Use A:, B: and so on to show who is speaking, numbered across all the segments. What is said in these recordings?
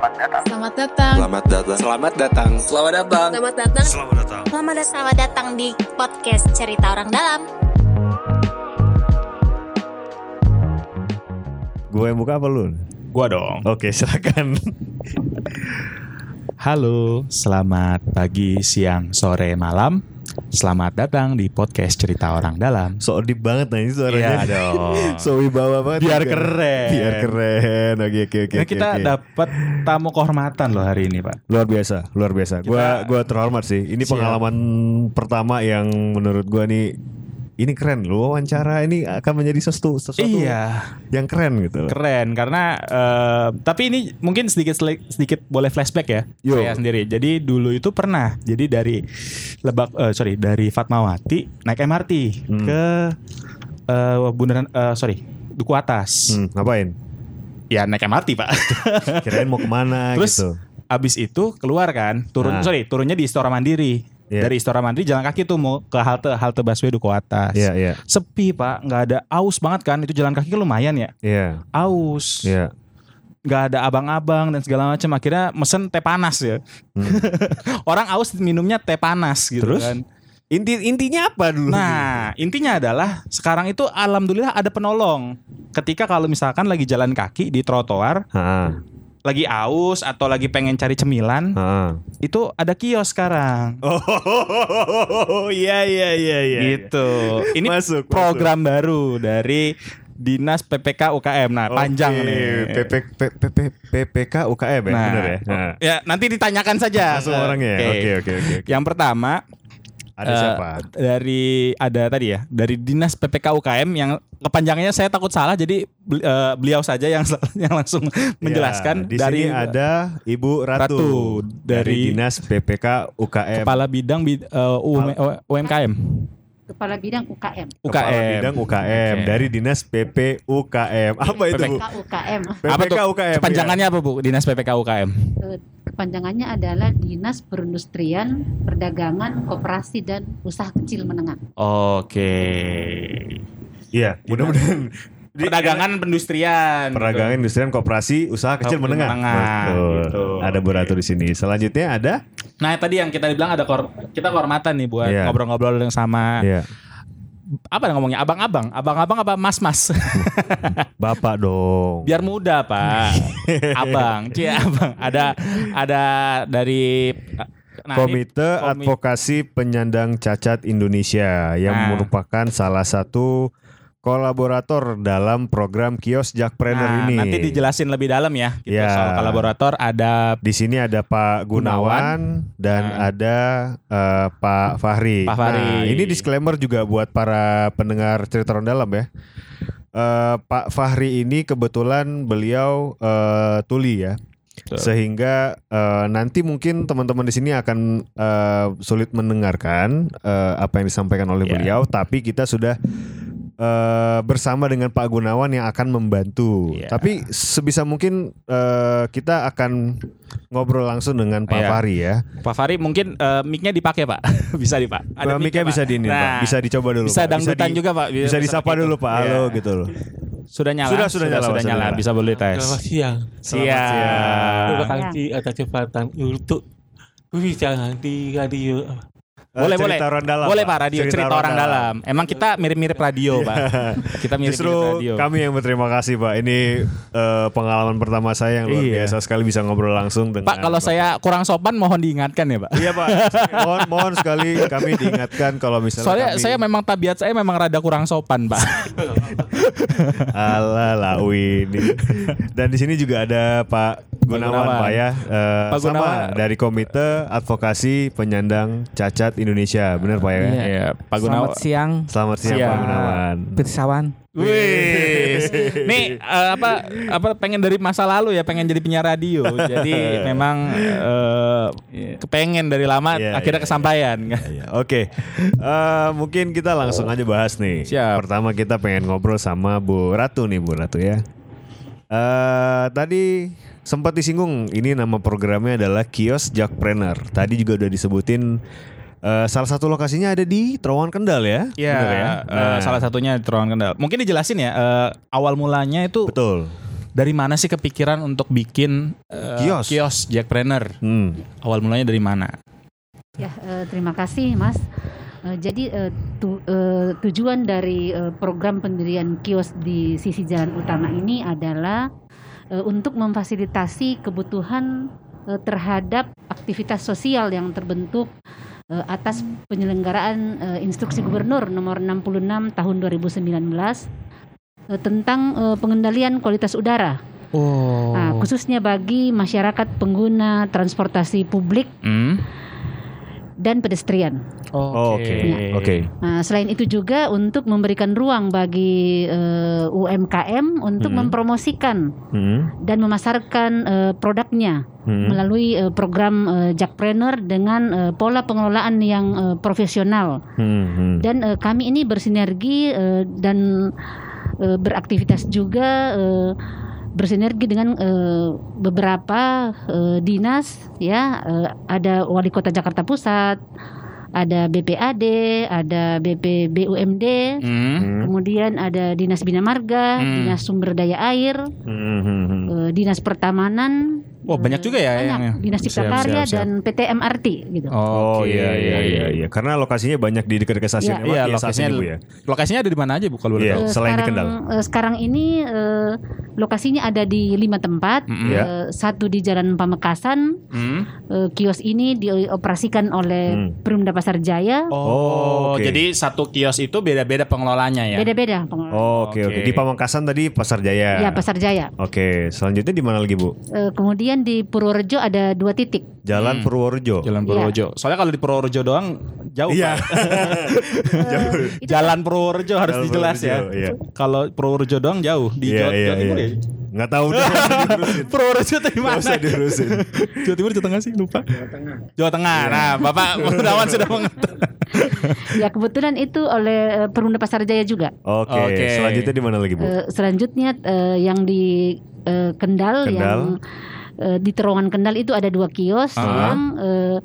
A: Selamat datang.
B: Selamat datang.
C: Selamat datang. Selamat datang.
D: Selamat datang.
B: Selamat datang.
C: Selamat datang.
E: Selamat datang. Selamat datang di podcast Cerita Orang Dalam.
F: Gue yang buka apa lu?
G: Gua dong.
F: Oke, silakan.
G: Halo, selamat pagi, siang, sore, malam. Selamat datang di podcast Cerita Orang Dalam.
F: So deep banget nah ini suaranya.
G: Iya dong.
F: so wibawa banget.
G: Biar
F: juga.
G: keren.
F: Biar keren. Oke, oke, oke.
G: Nah, kita
F: oke.
G: dapat tamu kehormatan loh hari ini, Pak.
F: luar biasa, luar biasa. Gua gua terhormat sih. Ini
G: Siap.
F: pengalaman pertama yang menurut gua nih ini keren loh wawancara ini akan menjadi sesuatu sesuatu
G: Iya,
F: yang keren gitu.
G: keren karena eh, tapi ini mungkin sedikit sedikit boleh flashback ya
F: Yo.
G: saya sendiri. Jadi dulu itu pernah. Jadi dari Lebak eh, sorry dari Fatmawati naik MRT
F: Hmm.
G: ke eh, Bundaran eh, sorry Duku Atas.
F: Hmm, ngapain?
G: Ya naik MRT, Pak.
F: Kirain mau ke mana
G: Terus
F: gitu.
G: abis itu keluar kan, turun
F: Nah.
G: sorry turunnya di Istora Mandiri.
F: Iya.
G: Dari Istora Mandiri jalan kaki tuh mau ke halte halte busway Duku Atas.
F: Iya, iya.
G: Sepi pak, nggak ada aus banget kan? Itu jalan kaki lumayan ya,
F: Iya.
G: aus.
F: Iya.
G: Nggak ada abang-abang dan segala macam. Akhirnya mesen teh panas ya. Orang aus minumnya teh panas gitu
F: Hmm. Terus?
G: kan.
F: Inti intinya apa dulu?
G: Nah, intinya adalah sekarang itu alhamdulillah ada penolong. Ketika kalau misalkan lagi jalan kaki di trotoar,
F: Ha,
G: lagi aus atau lagi pengen cari cemilan,
F: ha.
G: itu ada kios sekarang.
F: Oh, iya iya iya iya.
G: gitu. Ini
F: Masuk,
G: program baru dari Dinas PPK UKM. Nah, panjang
F: Oke,
G: nih.
F: PP, PP, PPK UKM ya,
G: Nah,
F: bener ya? Nah.
G: Ya, nanti ditanyakan saja.
F: Langsung orangnya ya? Oke, oke, oke.
G: Yang pertama
F: Ada
G: eh,
F: siapa?
G: Dari ada tadi ya, dari Dinas PPK UKM yang kepanjangannya saya takut salah jadi eh, beliau saja yang yang langsung menjelaskan
F: Ya, di
G: dari
F: sini ada Ibu Ratu,
G: Ratu,
F: dari,
G: dari
F: Dinas PPK UKM.
G: Kepala Bidang Bid- UM- UMKM.
H: Kepala Bidang UKM.
F: Kepala
G: UKM.
F: Bidang UKM
G: Oke.
F: dari Dinas PP UKM. Apa itu, Bu?
H: PPK UKM.
G: Apa
F: PPK
G: tuh?
F: UKM.
G: Kepanjangannya apa Bu? Dinas PPK UKM.
H: Eh, Kepanjangannya adalah Dinas Perindustrian, Perdagangan, Koperasi dan Usaha Kecil Menengah.
G: Oke.
F: Iya, mudah-mudahan
G: Perdagangan pendustrian.
F: Perdagangan industrian koperasi usaha kecil menengah.
G: menengah,
F: Betul.
G: gitu.
F: Ada Bu Ratu di sini. Selanjutnya ada
G: Nah tadi yang kita bilang ada kor kita kehormatan nih buat
F: Iya.
G: ngobrol-ngobrol yang sama
F: ya,
G: apa ngomongnya abang-abang, abang-abang apa mas-mas?
F: Bapak dong.
G: Biar muda pak, abang, cie abang. Ada ada dari nah, ini
F: Komite
G: komi-
F: Advokasi Penyandang Cacat Indonesia yang
G: Nah.
F: merupakan salah satu kolaborator dalam program Kios
G: Nah,
F: Jakpreneur ini.
G: nanti dijelasin lebih dalam ya. Gitu,
F: Ya.
G: Soal kolaborator ada
F: Di sini ada Pak Gunawan, dan
G: Nah.
F: ada eh, Pak Fahri.
G: Pak Fahri.
F: Nah, ini disclaimer juga buat para pendengar cerita orang dalam ya. Eh, Pak Fahri ini kebetulan beliau eh, tuli ya.
G: Betul.
F: Sehingga eh, nanti mungkin teman-teman di sini akan eh, sulit mendengarkan eh, apa yang disampaikan oleh
G: Ya.
F: beliau, tapi kita sudah eh, bersama dengan Pak Gunawan yang akan membantu.
G: Ya.
F: Tapi sebisa mungkin eh, kita akan ngobrol langsung dengan Pak
G: Ya.
F: Fahri ya.
G: Pak Fahri mungkin eh, mic-nya dipakai pak, bisa di pak.
F: Ada mic-nya bisa di ini, Pak.
G: Nah,
F: Bisa dicoba dulu,
G: Bisa
F: Pak. Bisa
G: dangdutan
F: di-
G: juga pak.
F: Bisa disapa
G: pakai
F: dulu. Pak, halo
G: Iya.
F: gitu loh.
G: Sudah nyala.
F: Sudah, sudah nyala,
G: Sudah
F: sudah
G: nyala.
F: nyala.
G: Bisa boleh tes.
I: Selamat siang. Terima
F: siang.
I: kasih atas kesempatan untuk berbicara di radio.
F: Eh,
G: Boleh boleh.
F: cerita orang dalam,
G: boleh
F: Pak.
G: pak radio cerita, orang dalam. Emang kita mirip-mirip radio pak. Kita mirip-mirip
F: Justru
G: radio.
F: kami yang berterima kasih Pak. Ini eh, pengalaman pertama saya yang luar
G: Iya.
F: biasa sekali bisa ngobrol langsung dengan
G: Pak kalau saya kurang sopan mohon diingatkan ya pak.
F: Iya Pak, mohon mohon sekali kami diingatkan kalau misalnya
G: Soalnya
F: kami
G: saya memang tabiat saya memang rada kurang sopan pak.
F: ala lawi ini. Dan di sini juga ada Pak Gunawan,
G: Gunawan.
F: Pak ya. Eh,
G: Pak
F: sama
G: Gunawan.
F: dari Komite Advokasi Penyandang Cacat Indonesia. Benar Pak ya?
G: Iya Pak Gunawan.
J: Selamat siang,
F: Selamat siang
G: Siang.
F: Pak Gunawan.
J: Pirsawan.
G: Wih, nih eh, apa apa pengen dari masa lalu ya pengen jadi penyiar radio. Jadi memang eh, kepengen dari lama
F: Iya,
G: akhirnya
F: iya,
G: kesampaian.
F: Iya, Oke, Eh, mungkin kita langsung aja bahas nih.
G: Siap.
F: Pertama kita pengen ngobrol sama Bu Ratu nih Bu Ratu ya. Eh tadi sempat disinggung ini nama programnya adalah Kios Jakpreneur. Tadi juga udah disebutin eh, salah satu lokasinya ada di Terowongan Kendal ya.
G: Iya,
F: ya?
G: eh, salah satunya di Terowongan Kendal. Mungkin dijelasin ya, eh, awal mulanya itu
F: betul.
G: Dari mana sih kepikiran untuk bikin eh,
F: Kios.
G: kios Jackpreneur?
F: Hmm.
G: Awal mulanya dari mana?
H: Ya, eh, terima kasih Mas. Eh, jadi eh, tu- eh, tujuan dari eh, program pendirian kios di sisi jalan utama ini adalah eh, untuk memfasilitasi kebutuhan eh, terhadap aktivitas sosial yang terbentuk eh, atas penyelenggaraan eh, instruksi gubernur nomor 66 tahun 2019 eh, tentang eh, pengendalian kualitas udara.
G: Oh.
H: Nah, khususnya bagi masyarakat pengguna transportasi publik
G: Hmm?
H: Dan pedestrian.
F: Oh, Oke. Oke.
H: Nah, selain itu juga untuk memberikan ruang bagi eh, UMKM untuk
F: Hmm.
H: mempromosikan
F: Hmm.
H: dan memasarkan eh, produknya
F: Hmm.
H: melalui eh, program eh, Jackpreneur dengan eh, pola pengelolaan yang eh, profesional.
F: Hmm. Hmm.
H: Dan eh, kami ini bersinergi eh, dan eh, beraktivitas juga eh, bersinergi dengan eh, beberapa eh, dinas ya eh, ada wali kota Jakarta Pusat ada BPAD ada BP BUMD
G: Hmm?
F: Hmm.
H: kemudian ada dinas bina marga
G: Hmm.
H: dinas sumber daya air
F: Hmm. Hmm. Hmm.
H: eh, dinas pertamanan
G: Wah, banyak juga ya
H: banyak.
G: yang-
H: dinas cipta
G: Siap,
H: karya
G: siap, siap.
H: dan PT MRT gitu
F: Oh
G: Oke.
F: iya iya iya iya. Karena lokasinya banyak di dekat-dekat stasiun
H: Iya.
F: MRT
G: Iya,
F: ya saat
G: lokasinya
F: ini, Bu ya.
G: Lokasinya ada di mana aja Bu kalau boleh
F: Iya.
G: tahu?
H: Eh,
F: selain di
H: sekarang, eh, sekarang ini eh, lokasinya ada di lima tempat.
G: Mm-mm.
F: Iya.
H: Eh, satu di Jalan Pamekasan.
G: Hmm?
H: Eh, kios ini dioperasikan oleh
F: Hmm.
H: Perumda Pasar Jaya.
G: Oh,
F: oke.
G: jadi satu kios itu beda-beda pengelolanya ya?
H: Beda-beda pengelolaan.
F: Oh, oke oke.
G: Oke.
F: Di Pamekasan tadi Pasar Jaya.
H: Ya Pasar Jaya.
F: Oke, selanjutnya di mana lagi, Bu?
H: Eh, kemudian di Purworejo ada dua titik.
F: Jalan
G: Hmm.
F: Purworejo.
G: Jalan Purworejo. Soalnya kalau di Purworejo doang jauh.
F: Iya.
G: Pak.
H: Eh, itu
G: Jalan Purworejo harus
F: Jalan
G: dijelas ya.
F: Purworejo, iya.
G: Kalau Purworejo doang jauh di
F: Iya
G: Jawa,
F: iya
G: Jawa Timur
F: iya.
G: ya.
F: Nggak tahu deh.
G: Purworejo itu di mana?
F: usah diurusin.
G: Jawa Timur Jawa Tengah sih lupa. Jawa Tengah. Nah, Bapak Gunawan sudah mengetahui.
H: ya kebetulan itu oleh eh, Perumda Pasar Jaya juga.
F: Oke,
G: Oke.
F: selanjutnya di mana lagi, Bu?
H: Eh, selanjutnya eh, yang di eh, Kendal,
F: Kendal.
H: yang eh, di terowongan Kendal itu ada dua kios
G: Ah.
H: yang eh,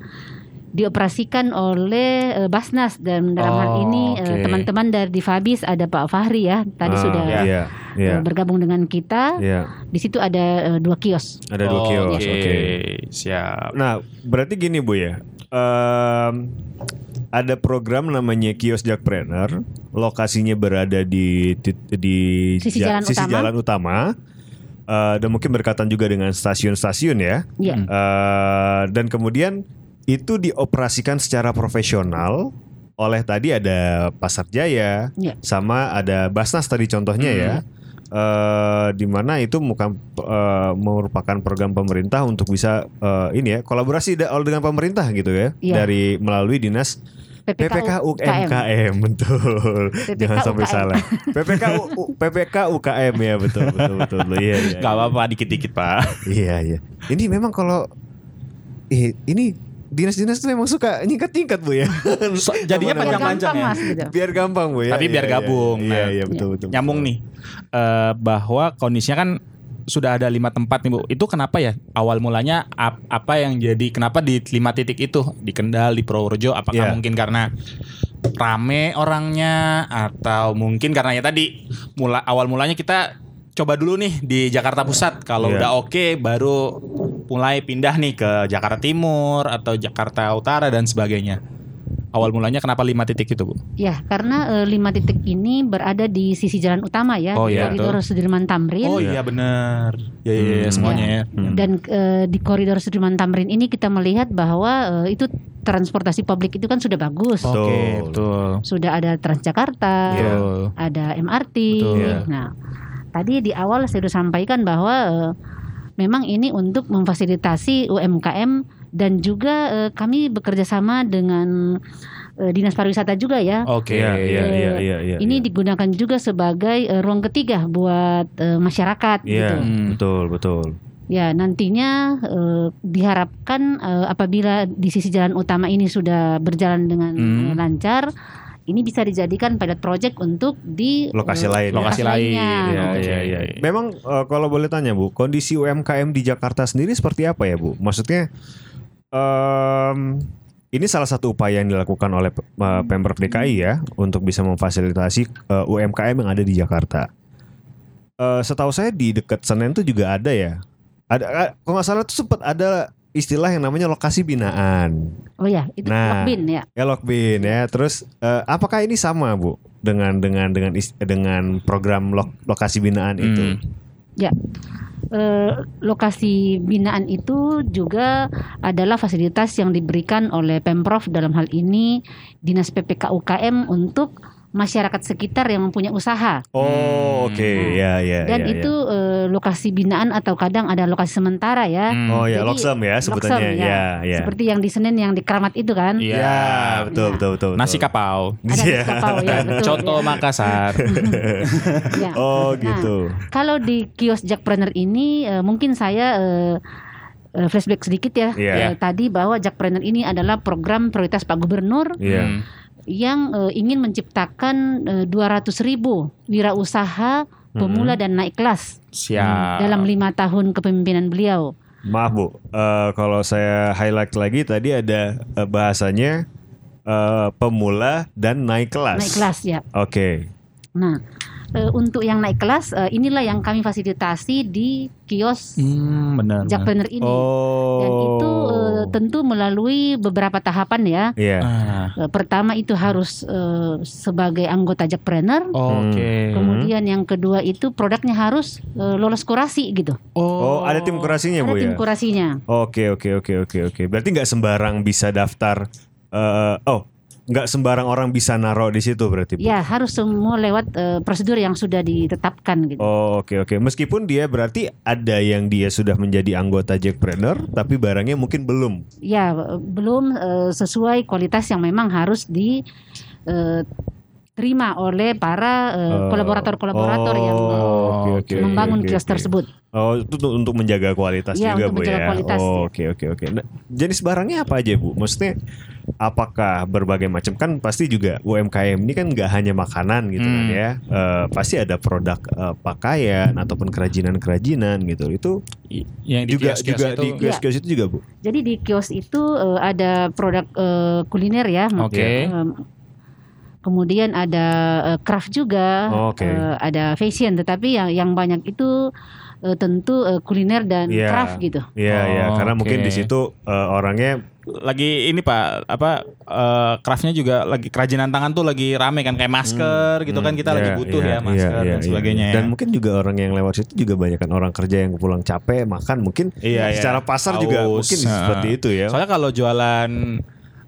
H: dioperasikan oleh eh, Basnas dan dalam hal
G: Oh,
H: ini eh,
G: oke.
H: teman-teman dari Difabis ada Pak Fahri ya tadi
F: Ah,
H: sudah
F: Iya, iya.
H: eh, bergabung dengan kita.
F: Iya,
H: Di situ ada eh, dua kios.
F: ada dua kios.
G: Oke,
F: Oke.
G: siap.
F: Nah, berarti gini Bu ya. Em, ada program namanya Kios Jackpreneur, lokasinya berada di tit- di
H: Sisi
F: ja-
H: jalan
F: sisi
H: utama.
F: jalan utama. Eh, dan mungkin berkaitan juga dengan stasiun-stasiun ya.
H: Ya.
G: Hmm.
F: Eh, dan kemudian itu dioperasikan secara profesional oleh tadi ada Pasar Jaya,
H: Ya.
F: sama ada Basnas tadi contohnya ya. Eh, di mana itu bukan eh, merupakan program pemerintah untuk bisa eh, ini ya kolaborasi dengan pemerintah gitu ya
H: Iya.
F: dari melalui dinas PPK UMKM betul
H: PPK
F: jangan sampai
H: UKM.
F: salah PPK U- U- PPK UKM ya betul betul betul iya iya
G: Gak apa-apa dikit-dikit Pak.
F: Iya iya. Ini memang kalau eh, ini dinas-dinas tuh memang suka nyingkat-nyingkat bu ya.
G: So- jadinya panjang-panjang ya.
H: mas gitu.
F: Biar gampang bu ya.
G: Tapi
F: Iya,
G: biar
F: iya,
G: gabung.
F: Iya
G: Nah,
F: iya betul betul.
G: Nyambung
F: betul.
G: nih eh, bahwa kondisinya kan sudah ada lima tempat nih bu. Itu kenapa ya awal mulanya ap- apa yang jadi kenapa di lima titik itu di Kendal di Purworejo? Apakah
F: Iya.
G: mungkin karena rame orangnya atau mungkin karena ya tadi mula awal mulanya kita coba dulu nih di Jakarta Pusat. Kalau
F: Iya.
G: udah oke baru mulai pindah nih ke Jakarta Timur atau Jakarta Utara dan sebagainya. Awal mulanya kenapa lima titik itu bu?
H: Ya, karena eh, lima titik ini berada di sisi jalan utama ya,
G: Oh,
H: di
G: iya,
H: koridor Sudirman Tamrin.
G: Oh iya benar. Ya, ya, ya,
F: Hmm.
G: semuanya ya.
F: Hmm.
H: Dan eh, di koridor Sudirman Tamrin ini kita melihat bahwa eh, itu transportasi publik itu kan sudah bagus.
G: Oke,
F: Betul.
G: betul.
H: Sudah ada Transjakarta.
G: Betul.
H: ada MRT.
G: Betul.
F: Iya.
H: Nah, tadi di awal saya sudah sampaikan bahwa eh, memang ini untuk memfasilitasi UMKM dan juga eh, kami bekerja sama dengan eh, Dinas Pariwisata juga ya.
G: Oke.
F: Iya iya
H: Eh,
F: iya iya iya.
H: ini digunakan juga sebagai eh, ruang ketiga buat eh, masyarakat
F: Iya
H: gitu.
G: Hmm.
F: betul betul.
H: Ya, nantinya eh, diharapkan eh, apabila di sisi jalan utama ini sudah berjalan dengan
G: Hmm.
H: eh, lancar, ini bisa dijadikan pilot project untuk di
F: Lokasi
H: eh,
F: lain.
G: Lokasi lain.
H: lainnya.
G: Iya,
F: Oke.
G: iya, iya.
F: Memang eh, kalau boleh tanya Bu, kondisi UMKM di Jakarta sendiri seperti apa ya Bu? Maksudnya em, ini salah satu upaya yang dilakukan oleh eh, Pemprov DKI ya untuk bisa memfasilitasi eh, UMKM yang ada di Jakarta. eh, setahu saya di dekat Senen tuh juga ada ya. Ada kalau nggak salah tuh sempat ada istilah yang namanya lokasi binaan.
H: Oh ya, itu
F: Nah.
H: Lokbin ya.
F: Ya Lokbin ya. Terus eh, apakah ini sama Bu dengan dengan dengan dengan program lok- lokasi binaan itu?
H: Ya. Eh, lokasi binaan itu juga adalah fasilitas yang diberikan oleh Pemprov dalam hal ini Dinas PPK UKM untuk masyarakat sekitar yang mempunyai usaha.
F: Oh, oke.
H: Nah,
F: Ya, ya,
H: Dan
F: ya,
H: itu eh, lokasi binaan atau kadang ada lokasi sementara ya.
G: Hmm.
F: ya. Oh ya,
H: Jadi,
F: Loksem ya sebutannya.
H: Loksem,
F: Ya, ya.
H: Seperti yang di Senen yang di Keramat itu kan.
G: Iya.
F: Ya, betul,
H: Ya.
F: betul, betul, betul.
G: Nasi kapau.
H: Ada
F: Iya.
H: nasi kapau ya, betul.
G: Coto
H: ya.
G: Makassar.
H: Ya.
F: Oh,
H: Nah,
F: gitu.
H: Kalau di kios Jackpreneur ini eh, mungkin saya eh, eh, flashback sedikit ya.
F: Iya.
H: Eh, tadi bahwa Jackpreneur ini adalah program prioritas Pak Gubernur
F: Iya.
G: Hmm.
H: Yang eh, ingin menciptakan eh, 200 ribu wirausaha pemula dan naik kelas
G: Siap.
H: dalam lima tahun kepemimpinan beliau.
F: Maaf Bu, Eh, kalau saya highlight lagi tadi ada eh, bahasanya eh, pemula dan naik kelas.
H: Naik kelas ya.
F: Oke.
H: Nah, eh, untuk yang naik kelas eh, inilah yang kami fasilitasi di kios
G: Hmm, benar.
H: ini.
F: Oh.
H: Dan itu eh, tentu melalui beberapa tahapan ya.
F: Iya.
G: Ah,
H: Eh, Pertama itu harus eh, sebagai anggota Jackpreneur.
G: Oke.
H: Kemudian yang kedua itu produknya harus eh, lolos kurasi gitu.
F: Oh, ada tim kurasinya
H: Ada
F: Bu
H: tim
F: ya.
H: kurasinya.
F: Oke, oke, oke, oke, oke. Berarti nggak sembarang bisa daftar. eh, oh, nggak sembarang orang bisa naruh di situ berarti Bu.
H: Ya harus semua lewat eh, prosedur yang sudah ditetapkan gitu.
F: Oh oke oke meskipun dia berarti ada yang dia sudah menjadi anggota Jackpreneur tapi barangnya mungkin belum
H: Ya belum eh, sesuai kualitas yang memang harus di eh, terima oleh para eh,
F: Eh,
H: kolaborator-kolaborator yang
F: oh,
H: eh,
F: oke, oke,
H: membangun
F: oke,
H: kios
F: oke.
H: tersebut.
F: Oh, itu untuk, untuk menjaga kualitas
H: Iya,
F: juga
H: untuk
F: Bu
H: menjaga
F: ya.
H: kualitas,
F: oh,
H: ya.
F: oke oke oke. Nah, jenis barangnya apa aja Bu? Maksudnya apakah berbagai macam kan pasti juga UMKM ini kan nggak hanya makanan gitu kan
G: Hmm.
F: ya. Eh, pasti ada produk eh, pakaian ataupun kerajinan-kerajinan gitu. Itu
G: Yang di
F: juga
G: kios-kios
F: juga
G: itu-
F: di kios-kios itu juga Bu.
H: Jadi di kios itu eh, ada produk eh, kuliner ya.
G: Oke.
H: Em, Kemudian ada eh, craft juga,
F: Oh, oke.
H: eh, ada fashion. Tetapi yang yang banyak itu eh, tentu eh, kuliner dan
F: Iya.
H: craft gitu.
F: Iya
G: Oh,
F: ya, karena mungkin di situ eh, orangnya
G: lagi ini pak apa eh, craftnya juga lagi kerajinan tangan tuh lagi rame kan kayak masker gitu kan kita lagi
F: Iya,
G: butuh
F: iya,
G: ya masker
F: iya,
G: dan
F: iya,
G: sebagainya
F: iya.
G: ya.
F: Dan mungkin juga orang yang lewat situ juga banyak kan orang kerja yang pulang capek makan mungkin
G: Iya, iya.
F: secara pasar juga
G: Haus.
F: mungkin
G: Nah.
F: seperti itu ya.
G: Soalnya kalau jualan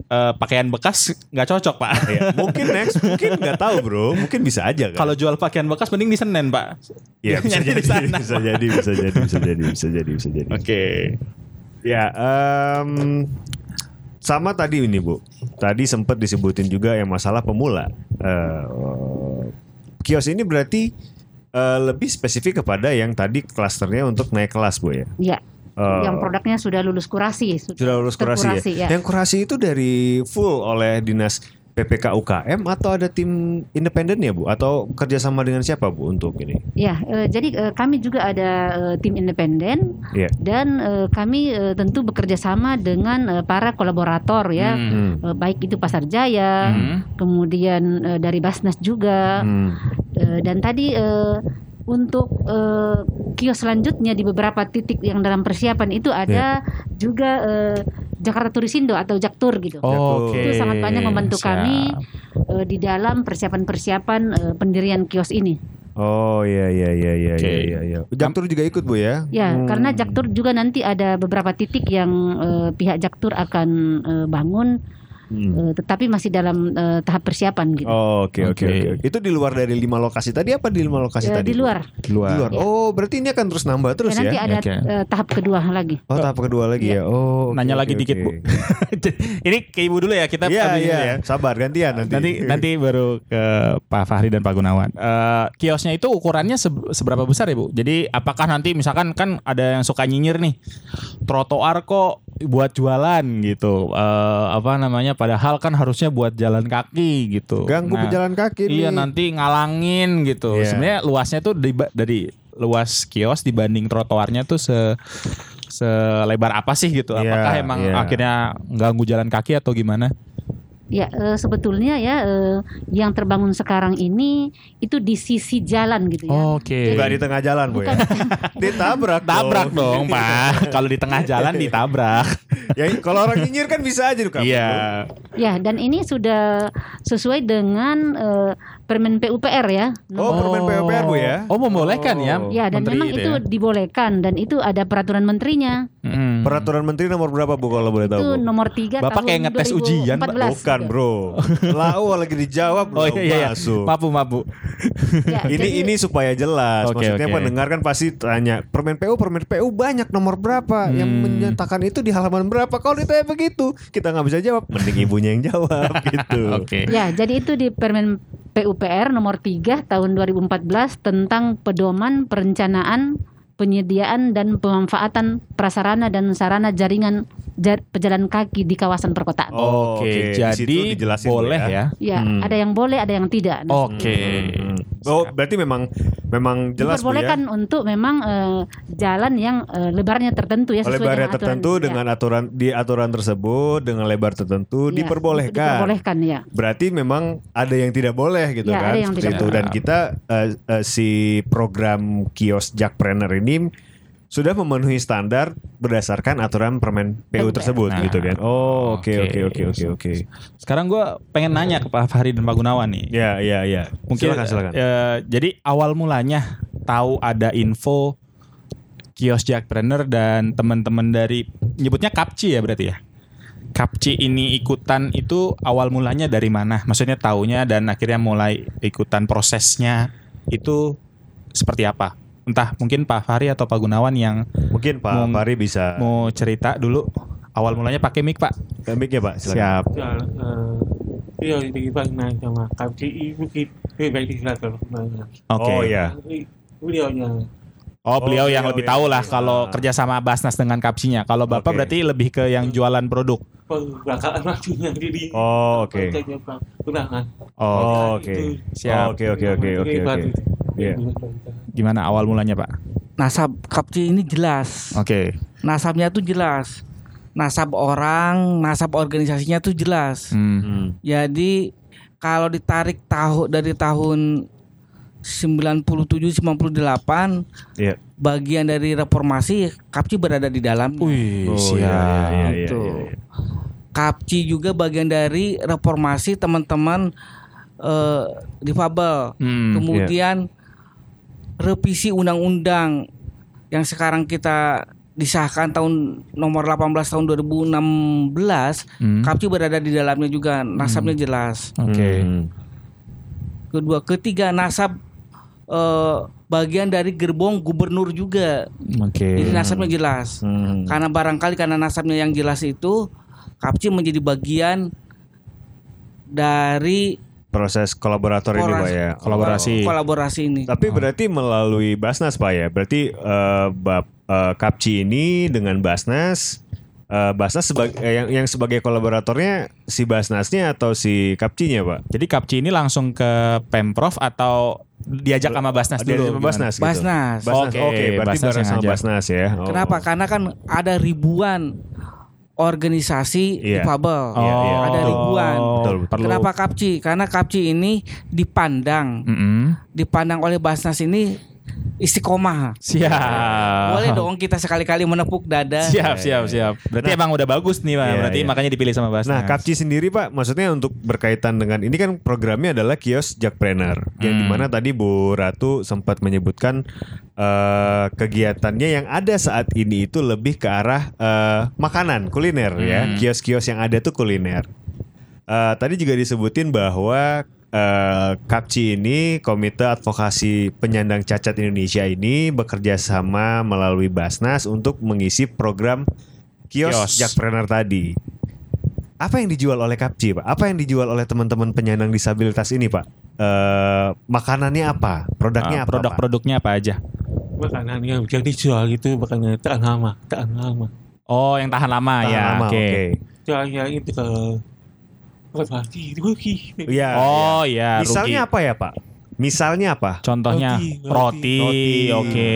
G: eh, pakaian bekas nggak cocok pak.
F: Iya, mungkin next mungkin nggak tahu bro, mungkin bisa aja kan.
G: Kalau jual pakaian bekas mending di Senen pak.
F: ya bisa jadi,
G: di sana.
F: bisa jadi, bisa jadi, bisa jadi, bisa jadi, bisa jadi.
G: Oke.
F: Ya, em, sama tadi ini bu, tadi sempat disebutin juga yang masalah pemula. Eh, kios ini berarti eh, lebih spesifik kepada yang tadi klasternya untuk naik kelas bu ya.
H: Ya,
F: Eh,
H: yang produknya sudah lulus kurasi,
F: sudah lulus kurasi ya.
H: terkurasi, ya.
F: Yang kurasi itu dari full oleh dinas PPK UKM atau ada tim independen ya bu? Atau kerjasama dengan siapa bu untuk ini?
H: Ya, eh, jadi eh, kami juga ada eh, tim independen
F: Iya.
H: dan eh, kami eh, tentu bekerja sama dengan eh, para kolaborator ya,
G: Hmm.
F: Hmm.
H: Eh, baik itu Pasar Jaya,
G: Hmm.
H: kemudian eh, dari Basnas juga,
F: Hmm.
H: Eh, dan tadi eh, untuk eh, kios selanjutnya di beberapa titik yang dalam persiapan itu ada juga eh, Jakarta Turisindo atau Jaktur gitu.
G: Oke.
H: Itu sangat banyak membantu
G: siap.
H: kami eh, di dalam persiapan-persiapan eh, pendirian kios ini.
F: Oh iya iya iya iya iya iya. iya. Jaktur juga ikut bu ya?
H: Ya,
F: Hmm.
H: karena Jaktur juga nanti ada beberapa titik yang eh, pihak Jaktur akan eh, bangun,
F: Hmm.
H: eh, tetapi masih dalam eh, tahap persiapan gitu.
F: Oh, Oke oke
G: Oke.
F: Itu di luar dari lima lokasi tadi apa di lima lokasi
H: Eh,
F: tadi?
H: di
F: Bu?
H: luar.
F: Di luar.
H: Ya.
F: Oh berarti ini akan terus nambah terus
H: Ya, nanti
F: ya?
H: ada
G: Oke.
H: eh, tahap kedua lagi.
F: Oh tahap kedua lagi ya. Oh. oke,
G: Nanya lagi dikit
F: oke.
G: bu. ini ke ibu dulu ya kita
F: Iya iya.
G: ya.
F: Sabar gantian nanti.
G: Nanti nanti baru ke Pak Fahri dan Pak Gunawan. Eh, kiosnya itu ukurannya se- seberapa besar ya Bu? Jadi apakah nanti misalkan kan ada yang suka nyinyir nih trotoar kok buat jualan gitu. Eh, apa namanya? Padahal kan harusnya buat jalan kaki gitu.
F: Ganggu
G: Nah,
F: pejalan kaki
G: Iya
F: nih.
G: nanti ngalangin gitu.
F: Iya.
G: Sebenarnya luasnya tuh di- dari luas kios dibanding trotoarnya tuh se selebar apa sih gitu?
F: Iya,
G: Apakah emang
F: iya.
G: akhirnya ganggu jalan kaki atau gimana?
H: Ya, eh, sebetulnya ya eh, yang terbangun sekarang ini itu di sisi jalan gitu ya.
G: Oke.
F: Enggak di tengah jalan, Bu ya. Ditabrak.
G: Tabrak dong, Pak. Kalau di tengah jalan ditabrak.
F: ya kalau orang nyinyir kan bisa aja tuh kamu.
G: Iya.
H: Ya, dan ini sudah sesuai dengan eh, Permen PUPR ya.
F: Oh, permen PUPR, Bu ya.
G: Oh, membolehkan ya.
F: Oh.
H: Ya, dan
G: Menteri
H: memang
G: itu
H: itu
G: ya.
H: dibolehkan dan itu ada peraturan menterinya.
G: Mm.
F: Peraturan menteri nomor berapa Bu kalau boleh tahu?
H: Itu
F: Bu?
H: nomor 3
G: Bapak
H: tahun
G: kayak ngetes ujian, Pak.
H: 2014.
F: Bukan, Bro. Lau lagi dijawab
G: Oh iya iya.
F: masuk.
G: Maaf, Bu, maaf, Bu.
H: Ya,
F: ini
H: jadi-
F: ini supaya jelas.
G: Oke,
F: Maksudnya
G: oke.
F: pendengar kan pasti tanya, permen PU, permen PU banyak nomor berapa yang
G: Hmm.
F: menyatakan itu di halaman berapa? Kalau ditanya begitu, kita nggak bisa jawab. Mending ibunya yang jawab gitu.
G: Oke.
H: Ya, jadi itu di Permen PUPR nomor 3 tahun 2014 tentang pedoman perencanaan, penyediaan dan pemanfaatan prasarana dan sarana jaringan jar- pejalan kaki di kawasan perkotaan.
F: Oh,
G: Oke,
F: situ
G: jadi boleh
F: ya.
G: ya.
H: Ya,
F: Hmm.
H: ada yang boleh, ada yang tidak.
G: Oke.
F: Hmm. Oh, berarti memang memang jelas Bu ya.
H: diperbolehkan untuk memang eh, jalan yang eh, lebarnya tertentu ya sesuai
F: Lebarnya
H: dengan aturan.
F: tertentu
H: Ya.
F: dengan aturan di aturan tersebut dengan lebar tertentu
H: Ya,
F: diperbolehkan.
H: Diperbolehkan ya.
F: Berarti memang ada yang tidak boleh gitu
H: Ya,
F: kan
H: ada yang
F: seperti
H: tidak
F: itu
G: boleh.
F: dan kita eh, eh, si program kios Jackpreneur ini sudah memenuhi standar berdasarkan aturan permen PU tersebut
G: Nah,
F: gitu kan. Oh, oke
G: oke.
F: oke oke oke.
G: Sekarang gue pengen nanya ke Pak Fahri dan Pak Gunawan nih.
F: Ya ya ya.
G: Mungkin
F: silakan silakan.
G: eh, jadi awal mulanya tahu ada info kios Jackpreneur dan teman-teman dari nyebutnya Kapci ya berarti ya. Kapci ini ikutan itu awal mulanya dari mana? Maksudnya taunya dan akhirnya mulai ikutan prosesnya itu seperti apa? Entah mungkin Pak Fahri atau Pak Gunawan yang
F: Mungkin Pak
G: mau-
F: Fahri bisa
G: mau cerita dulu awal mulanya pakai mic Pak.
F: mic ya Pak silakan.
G: Siap.
I: Ya, eh, beliau dibangna sama KPI bukit lebih baik dijelaskan sebenarnya.
G: Oke.
F: Oh ya.
I: Beliaunya
G: Oh, beliau
F: Oh,
G: yang
F: beliau
G: lebih
F: yang
G: tahu lah
F: lebih-
G: kalau kerja sama Basnas dengan Kapsinya. Kalau Bapak
F: Oke.
G: berarti lebih ke yang jualan produk.
I: perbakaan waktunya jadi
F: Oh, oke.
I: Pak Tunangan.
F: Oh, oke.
G: Siap.
F: Oh, Oke oke oke oke oke. Iya.
G: Gimana awal mulanya, Pak?
A: Nasab kapci ini jelas.
G: Oke.
A: Nasabnya tuh jelas. Nasab orang, nasab organisasinya tuh jelas.
G: Hmm.
F: Hmm.
A: Jadi kalau ditarik tahu dari tahun 97 98
F: Iya.
A: bagian dari reformasi Kapci berada di dalam.
G: Wih,
F: Oh,
G: siap.
F: iya, iya, iya,
A: Tuh.
F: iya.
A: Kapci juga bagian dari reformasi teman-teman eh, difabel.
G: Hmm.
A: Kemudian revisi undang-undang yang sekarang kita disahkan tahun nomor 18 tahun 2016,
G: Hmm.
A: Kapci berada di dalamnya juga, nasabnya jelas.
G: Oke.
F: Hmm.
A: Kedua, ketiga nasab eh, bagian dari gerbong gubernur juga.
G: Oke.
A: Jadi nasabnya jelas.
F: Hmm.
A: Karena barangkali karena nasabnya yang jelas itu, Kapci menjadi bagian dari
F: Proses kolaborator ini Pak ya.
G: Kolaborasi.
A: kolaborasi ini.
F: Tapi berarti melalui Basnas Pak ya. Berarti eh, bab eh, Kapci ini dengan Basnas eh, Basnas sebagai eh, yang yang sebagai kolaboratornya si Basnasnya atau si Kapcinya Pak?
G: Jadi Kapci ini langsung ke Pemprov atau diajak sama Basnas dulu?
F: sama Basnas gitu.
A: Basnas.
F: Basnas.
G: Oke,
F: Oke, berarti
G: Basnas
F: bareng sama. Basnas ya. Oh.
A: Kenapa? Karena kan ada ribuan organisasi
F: Iya.
A: difabel.
F: Iya, iya.
A: Ada
F: Betul.
A: ribuan.
F: Betul, betul.
A: Kenapa Kapci? Karena Kapci ini dipandang,
G: Mm-mm.
A: dipandang oleh Basnas ini istiqomah.
G: Siap.
A: Boleh dong kita sekali-kali menepuk dada.
G: Siap, siap, siap. Berarti emang udah bagus nih, Pak.
F: Iya,
G: Berarti
F: iya.
G: makanya dipilih sama Basnas.
F: Nah, Kapci sendiri Pak, maksudnya untuk berkaitan dengan ini kan programnya adalah kios Jackpreneur, yang
G: Hmm.
F: di mana tadi Bu Ratu sempat menyebutkan eh, kegiatannya yang ada saat ini itu lebih ke arah eh, makanan kuliner ya,
G: Hmm.
F: kios-kios yang ada tuh kuliner. Eh, tadi juga disebutin bahwa eh, Kapci ini Komite Advokasi Penyandang Cacat Indonesia ini bekerja sama melalui Basnas untuk mengisi program kios,
G: Kios.
F: Jackpreneur tadi. Apa yang dijual oleh Kapci, Pak? Apa yang dijual oleh teman-teman penyandang disabilitas ini, Pak? Eh, makanannya apa? Produknya
G: Ah,
F: apa?
G: Produk-produknya apa aja?
I: Makanan yang yang dijual itu makanan tahan lama, tahan lama.
G: Oh, yang tahan lama
F: Tahan
G: ya. Oke.
F: oke.
I: Jualnya itu ke Pasti rugi.
F: Iya.
G: Oh,
F: iya. Misalnya
G: rugi.
F: apa ya, Pak? Misalnya apa?
G: Contohnya
I: Roti,
G: roti,
F: roti.
G: oke.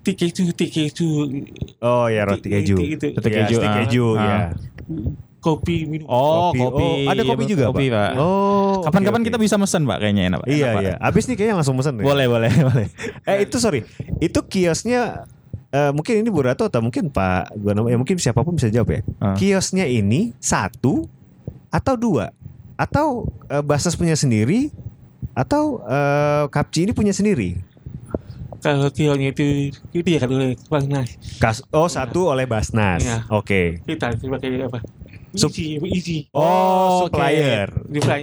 I: Tiket itu, tiket itu.
F: Oh ya roti keju.
G: Roti keju, ah.
F: keju,
G: Ah.
F: ya.
I: kopi minum.
G: Oh, kopi.
F: Oh, ada
G: Iya,
F: kopi juga,
G: kopi,
F: Pak.
G: Pak.
F: Oh,
G: Kapan-kapan
F: oke,
G: kita
F: oke.
G: bisa mesen, Pak, kayaknya enak, Pak.
F: Iya,
G: Enak, Pak.
F: iya. Abis nih kayaknya langsung mesen ya.
G: Boleh, boleh, boleh.
F: Eh itu sorry, itu kiosnya eh, mungkin ini Bu Ratu atau mungkin Pak gua nama ya mungkin siapa pun bisa jawab ya.
G: Ah.
F: Kiosnya ini satu atau dua atau eh, Basnas punya sendiri atau eh, Kapci ini punya sendiri.
I: Kalau kiosnya itu itu ya kan oleh Basnas.
F: Kas oh satu oleh Basnas.
I: Iya.
F: Oke.
I: Kita sebagai apa?
F: Sup-
I: Isi, isi.
F: Oh,
G: oke.
F: supplier.
I: Di. Kita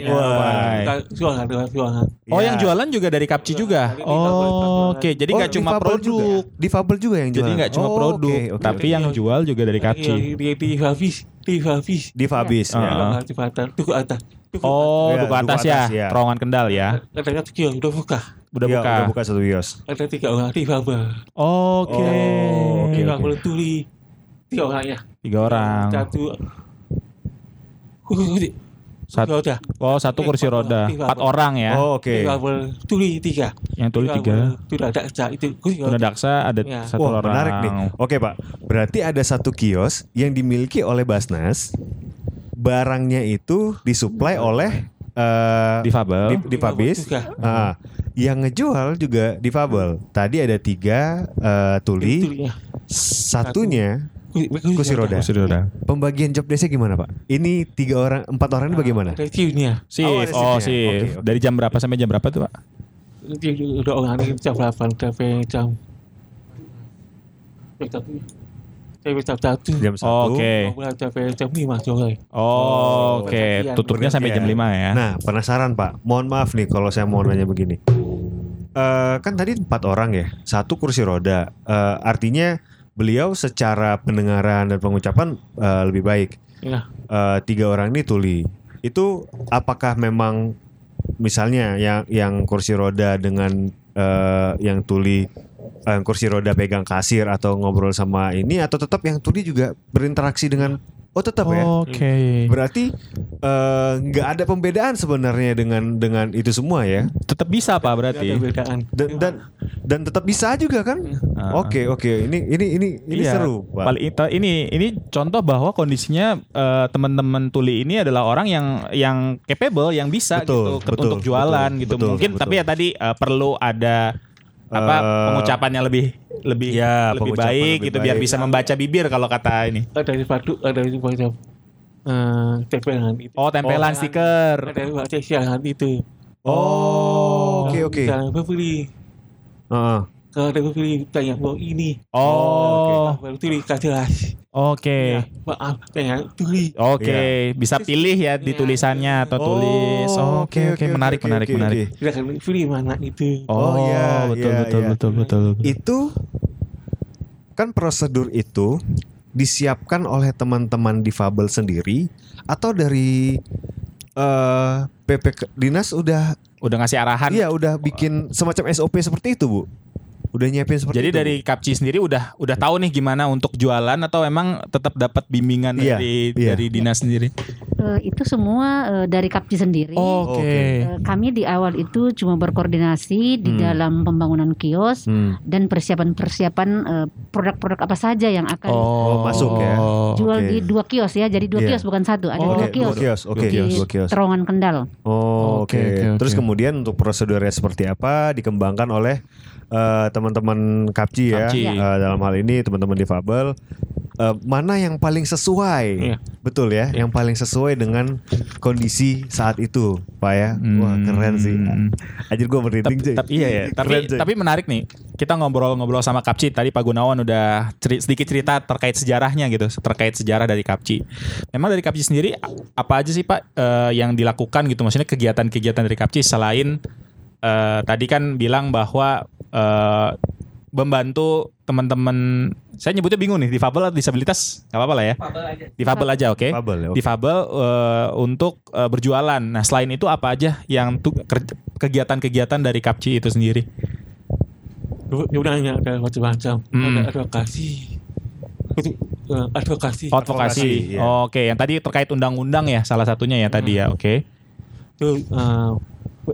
I: jualan, jualan, jualan.
G: Oh,
F: Iya.
G: yang jualan juga dari Kapci juga.
I: Iya,
G: Oh, oke. Jadi
F: Oh,
G: nggak cuma
F: difabel
G: produk.
F: juga. Difabel juga yang jual.
G: Jadi nggak cuma
F: Oh,
G: produk,
F: oke, oke,
G: tapi
F: oke.
G: yang jual juga dari
I: Iya,
G: Kapci.
I: di di habis, di habis.
F: di Fabis ya.
I: Jualan di Batam, tuku atas.
G: Oh,
F: Iya,
G: duku atas ya,
F: ya.
G: terowongan Kendal ya.
I: Ada satu kios udah buka.
G: Udah
F: Iya,
G: buka.
F: udah buka satu kios.
I: Ada tiga orang di Babel.
G: Oke.
F: Oh, oke,
I: Di
F: oke.
I: Babel tuli. Tiga orang ya.
G: Tiga orang.
I: Satu. Kursi
G: Satu.
I: roda.
G: Oh, satu kursi roda. Empat orang ya.
F: Oh, oke.
I: Babel tuli tiga.
G: Yang tuli tiga.
I: Tuli ada cak itu kursi
G: Tuna
I: roda.
G: Daksa ada
I: Ya.
G: satu
F: Wah,
G: orang.
F: menarik nih. Oke, Pak. Berarti ada satu kios yang dimiliki oleh Basnas. Barangnya itu disuplai oleh eh
G: Difabel.
F: di, di Fabis.
I: juga.
F: Ah, yang ngejual juga difabel. Tadi ada tiga eh, tuli,
I: Tuli ya.
F: satunya kursi roda.
G: Kursi roda.
F: Pembagian job desknya gimana, Pak? Ini tiga orang, empat orang ini bagaimana?
I: Ada shiftnya.
G: Shift.
F: Oh,
G: Oh, shift.
F: Oke, oke.
G: Dari jam berapa sampai jam berapa tuh, Pak?
I: Udah orang ini jam 8 sampai jam jam satu. Sampai jam satu.
F: Jam satu.
G: Oh, Oke.
I: Mulai sampai jam 5 sore.
G: Oh, oke.
I: Pergantian.
G: Tutupnya sampai jam 5 ya.
F: Nah, penasaran Pak. Mohon maaf nih kalau saya mau nanya begini. Eh, kan tadi empat orang ya, satu kursi roda. Eh, artinya beliau secara pendengaran dan pengucapan eh, lebih baik.
I: Ya.
F: Eh, tiga orang ini tuli. Itu apakah memang misalnya yang yang kursi roda dengan eh, yang tuli eh, kursi roda pegang kasir atau ngobrol sama ini atau tetap yang tuli juga berinteraksi dengan oh tetap ya
G: Oke.
F: Berarti eh, nggak ada pembedaan sebenarnya dengan dengan itu semua ya.
G: Tetap bisa, Pak, berarti.
I: perbedaan.
F: Dan dan, dan tetap bisa juga kan?
G: Ah.
F: Oke oke ini ini ini ini
G: Iya.
F: seru pak.
G: Paling itu ini ini contoh bahwa kondisinya eh, teman-teman tuli ini adalah orang yang yang capable, yang bisa
F: Betul,
G: gitu ke-
F: betul,
G: untuk jualan
F: betul,
G: gitu.
F: betul,
G: Mungkin
F: betul.
G: tapi ya tadi eh, perlu ada apa
F: Eh,
G: pengucapannya lebih lebih
F: Ya,
G: lebih baik
F: lebih
G: gitu biar bisa membaca bibir kalau kata ini.
I: Ada di batu, ada di batu. Eh, tempelan itu.
G: Oh, tempelan
I: Oh,
G: stiker.
I: Ada di batu siaran itu.
F: Oh oke oke.
I: Jangan berbeli.
F: Heeh.
I: Kalau ada berbeli tanya mau ini.
G: Oh,
I: Baru tuli gak jelas.
G: Oke.
I: Ya, maaf.
G: Oke, bisa pilih ya di tulisannya atau tulis. Oh, Oke, oke, menarik,
F: oke,
G: menarik, menarik.
I: Tidak akan pilih mana itu.
F: Oh, iya,
G: betul,
F: iya,
G: betul,
F: iya.
G: betul, betul, betul.
F: Itu kan prosedur itu disiapkan oleh teman-teman difabel sendiri atau dari eh PP dinas udah
G: Udah ngasih arahan.
F: iya udah bikin semacam SOP seperti itu bu udah nyiapin seperti
G: Jadi
F: itu,
G: dari Kapci sendiri udah udah tahu nih gimana untuk jualan atau emang tetap dapat bimbingan
F: Iya,
G: dari
F: iya.
G: dari dinas sendiri?
H: Eh, itu semua eh, dari Kapci sendiri.
G: Oke.
F: Oke.
H: Eh, kami di awal itu cuma berkoordinasi di
F: Hmm.
H: dalam pembangunan kios
F: Hmm.
H: dan persiapan-persiapan eh, produk-produk apa saja yang akan
F: Oh, masuk ya.
H: jual
F: oke.
H: di dua kios ya. Jadi dua
F: Iya.
H: kios bukan satu, ada
G: Oh,
H: dua
F: Oke,
H: kios.
F: dua kios, oke,
H: di
F: dua kios.
H: terowongan Kendal.
F: Oh,
G: Oke,
F: oke,
G: oke.
F: Terus kemudian untuk prosedurnya seperti apa dikembangkan oleh eh, teman-teman Kapci ya.
G: Kapci.
F: Eh, dalam hal ini teman-teman difabel eh, mana yang paling sesuai?
I: Iya.
F: Betul ya, yang paling sesuai dengan kondisi saat itu, Pak ya. Wah,
G: Hmm.
F: keren sih. Anjir gua merinding,
G: Tapi,
F: cuy.
G: tapi iya ya. Tapi
F: Keren,
G: tapi menarik nih. Kita ngobrol-ngobrol sama Kapci tadi Pak Gunawan udah ceri- sedikit cerita terkait sejarahnya gitu, terkait sejarah dari Kapci. Memang dari Kapci sendiri apa aja sih Pak eh, yang dilakukan gitu? Maksudnya kegiatan-kegiatan dari Kapci selain eh, tadi kan bilang bahwa eh, membantu teman-teman saya nyebutnya bingung nih difabel atau disabilitas nggak apa-apa lah ya difabel aja oke
F: Difabel ya, oke.
G: difabel eh, untuk eh, berjualan nah selain itu apa aja yang tuh kegiatan-kegiatan dari Kapci itu sendiri
I: Sebenarnya ada macam-macam.
G: Hmm.
I: Ada advokasi. Itu, eh, advokasi.
G: Advokasi
F: Advokasi, iya.
G: oke yang tadi terkait undang-undang ya salah satunya ya tadi ya oke
I: Itu eh,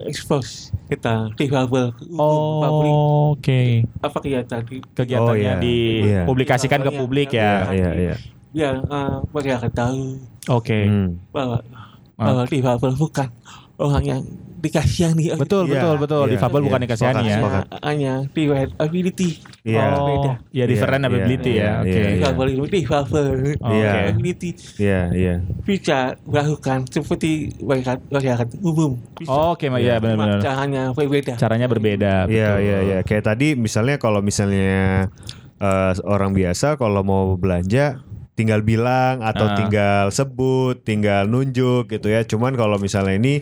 I: ekspos kita difabel ke umum publik.
G: oke
I: Apa kegiatan di
G: kegiatannya
F: Oh, iya. Iya.
G: dipublikasikan ke publik ya
F: Iya, iya, iya.
I: biar eh, masyarakat tahu
G: Oke.
F: Hmm.
I: bahwa
G: Ah.
I: bahwa difabel bukan orang yang dikasihani
G: Betul,
F: Iya,
G: betul, betul.
F: iya,
G: Difabel
F: iya.
G: bukan dikasihani ya.
I: hanya, hanya divine ability
F: Iya.
G: Oh,
I: Beda.
G: ya different ability ya. Oke.
I: difabel itu difabel
G: Oh,
F: Iya.
G: Oke.
I: ability
F: Iya, iya.
I: bisa melakukan seperti masyarakat masyarakat umum
G: Oh, Oke, Mak. Iya
I: Cuma
G: benar-benar.
I: caranya berbeda
G: Caranya berbeda.
F: Iya,
G: betul.
F: iya, iya. Kayak tadi misalnya kalau misalnya eh, orang biasa kalau mau belanja tinggal bilang atau
G: Ah.
F: tinggal sebut, tinggal nunjuk gitu ya. Cuman kalau misalnya ini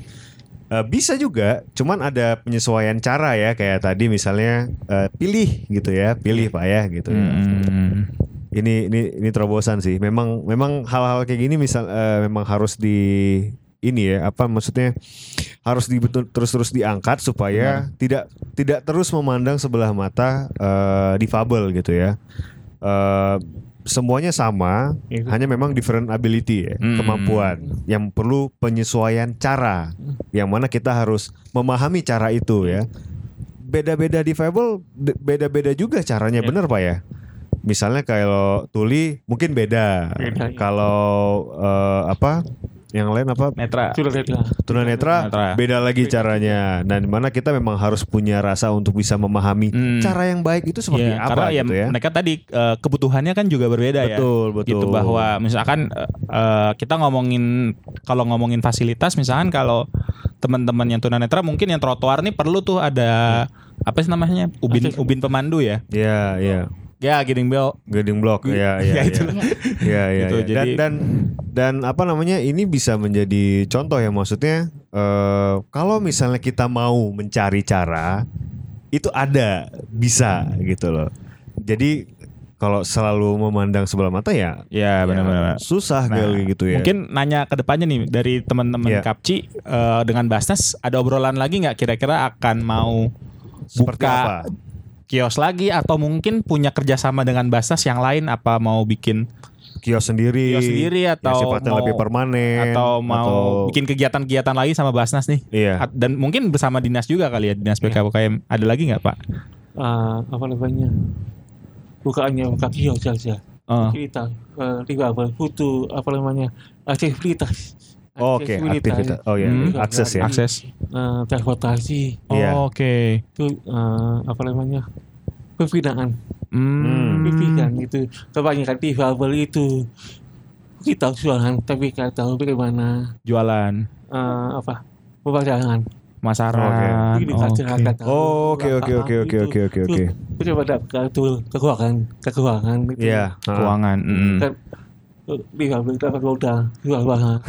F: eh, bisa juga, cuman ada penyesuaian cara ya. Kayak tadi misalnya eh, pilih gitu ya, pilih Pak ya gitu. ya.
G: Hmm.
F: Ini ini ini terobosan sih. Memang memang hal-hal kayak gini misal eh, memang harus di ini ya apa maksudnya harus di terus-terus diangkat supaya tidak tidak terus memandang sebelah mata eh, difabel gitu ya. Eh, semuanya sama,
I: Iya.
F: hanya memang different ability ya,
G: Hmm.
F: kemampuan yang perlu penyesuaian cara. Yang mana kita harus memahami cara itu ya. Beda-beda difabel de- beda-beda juga caranya,
G: Ya.
F: bener Pak ya? Misalnya kalau tuli mungkin beda.
I: Beda, iya.
F: Kalau eh, apa? Yang lain apa?
G: Netra.
F: Tunanetra
G: Tunanetra.
F: beda lagi caranya. Dan di mana kita memang harus punya rasa untuk bisa memahami
G: Hmm.
F: cara yang baik itu seperti
G: Iya,
F: apa
G: karena ya,
F: gitu ya.
G: mereka tadi eh, kebutuhannya kan juga berbeda ya.
F: Betul, betul.
G: Gitu bahwa misalkan eh, eh, kita ngomongin kalau ngomongin fasilitas misalkan kalau teman-teman yang tunanetra mungkin yang trotoar nih perlu tuh ada apa sih namanya? Ubin
I: Akses.
G: ubin pemandu ya.
F: Iya, iya.
G: Ya, Giring Bell.
F: Guiding block, ya, ya,
G: Ya,
F: ya.
G: itu.
F: Iya, iya,
G: Gitu,
F: iya. Dan,
G: jadi-
F: dan dan apa namanya ini bisa menjadi contoh ya maksudnya eh, kalau misalnya kita mau mencari cara itu ada bisa gitu loh. Jadi kalau selalu memandang sebelah mata ya
G: Ya, benar-benar.
F: susah
G: Nah,
F: kali gitu ya.
G: Mungkin nanya ke depannya nih dari teman-teman
F: Iya.
G: Kapci eh, dengan Basnas ada obrolan lagi nggak kira-kira akan mau
F: seperti
G: buka
F: apa?
G: kios lagi atau mungkin punya kerjasama dengan Basnas yang lain apa mau bikin
F: Kios sendiri,
G: kios sendiri
F: yang
G: atau
F: sifatnya
G: mau
F: lebih permanen
G: atau mau
F: atau-
G: bikin kegiatan-kegiatan lagi sama Basnas nih
F: Iya.
G: At- dan mungkin bersama dinas juga kali ya dinas PKPKM ada lagi nggak Pak?
I: eh, apa namanya bukannya buka kios saja
G: Oh.
I: kita eh, difabel butuh apa namanya aktivitas
F: Oke, aktivitas. Oh ya,
G: Hmm.
F: akses ya.
G: Akses.
I: eh, transportasi
F: Iya.
G: Oh, Oke.
I: itu eh, apa namanya pembinaan
G: Hmm.
I: pendidikan itu kebanyakan difabel itu kita jualan tapi kita tahu bagaimana
G: Jualan,
I: eh, apa pemasaran. Ini
G: Oke.
F: Oh, oke, oke, oke, oke, oke, oke,
I: bagaimana kartu keuangan keuangan itu
F: Iya. ha.
G: Keuangan. mm.
I: Kan difabel dapat modal jual barang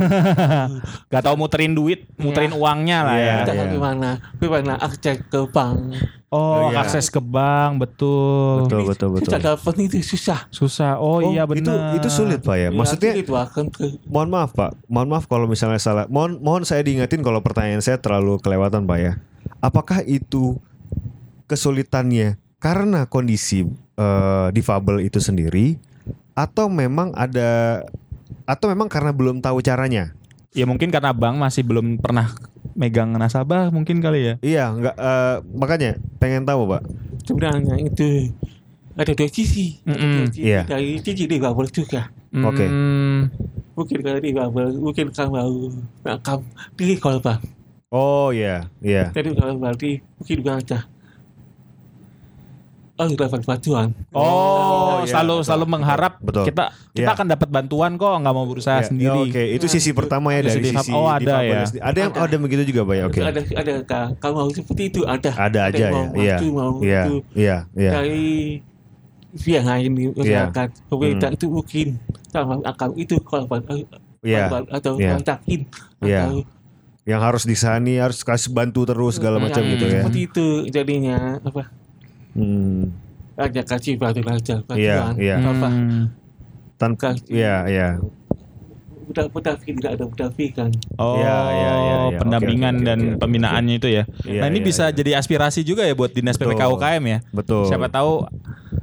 G: Gak tau muterin duit, muterin uangnya lah
F: Iya,
G: ya.
I: kita
F: iya.
I: bagaimana bagaimana akses ke bank
G: Oh,
F: Oh, iya.
G: akses ke bank, betul.
F: Betul, betul, betul.
I: kita dapat itu susah
G: Susah. Oh, iya
F: itu
G: benar.
F: itu sulit pak ya. Maksudnya,
I: itu akan ke
F: mohon maaf pak, mohon maaf kalau misalnya salah. Mohon mohon saya diingetin kalau pertanyaan saya terlalu kelewatan pak ya. Apakah itu kesulitannya karena kondisi eh, difabel itu sendiri, atau memang ada, atau memang karena belum tahu caranya?
G: Ya mungkin karena bank masih belum pernah megang nasabah mungkin kali ya.
F: Iya, nggak eh, makanya pengen tahu pak.
I: sebenarnya itu ada dua sisi dua sisi.
F: Iya.
I: dari sisi difabel juga
F: Oke.
G: Hmm,
I: mungkin kalau difabel mungkin kamu mau nakam pilih korban
F: Oh iya, iya.
I: jadi kalau berarti mungkin bukan aja oh dapat bantuan
G: Oh,
F: iya,
G: selalu
F: betul,
G: selalu mengharap
F: betul.
G: kita kita
F: Iya.
G: akan dapat bantuan kok, nggak mau berusaha
F: Ya,
G: sendiri.
F: Oke, itu sisi pertama ya
G: Ada
F: dari
G: sisi oh, ada
F: difabel
G: ya.
F: Ada yang
I: Ada.
F: ada begitu juga pak ya. Oke.
I: ada ada ka- kamu mau seperti itu ada
F: Ada aja
I: yang
F: ya.
I: mau
F: Iya.
I: maju, mau
F: Iya.
I: itu
F: Iya. Iya.
I: dari pihak lain di masyarakat pemerintah
F: Hmm.
I: itu mungkin sama akal itu korban
F: Iya.
I: korban atau
F: Iya.
I: kontakin
F: Iya.
I: atau
F: Yang harus disani harus kasih bantu terus segala macam
I: yang
F: gitu ya.
I: seperti itu jadinya apa
F: Hmm.
I: aja kasih bantu aja
F: Iya,
I: bantuan
F: iya.
I: apa.
F: Tanpa
I: kasih
F: Iya, iya.
I: udah udah tidak ada udah kan
G: Oh,
F: Iya, iya, iya, iya.
G: pendampingan
F: Oke, oke,
G: dan
F: oke,
G: pembinaannya itu ya.
F: Iya,
G: nah ini
F: iya,
G: bisa
F: iya.
G: jadi aspirasi juga ya buat dinas. PPK UKM ya.
F: Betul.
G: Siapa tahu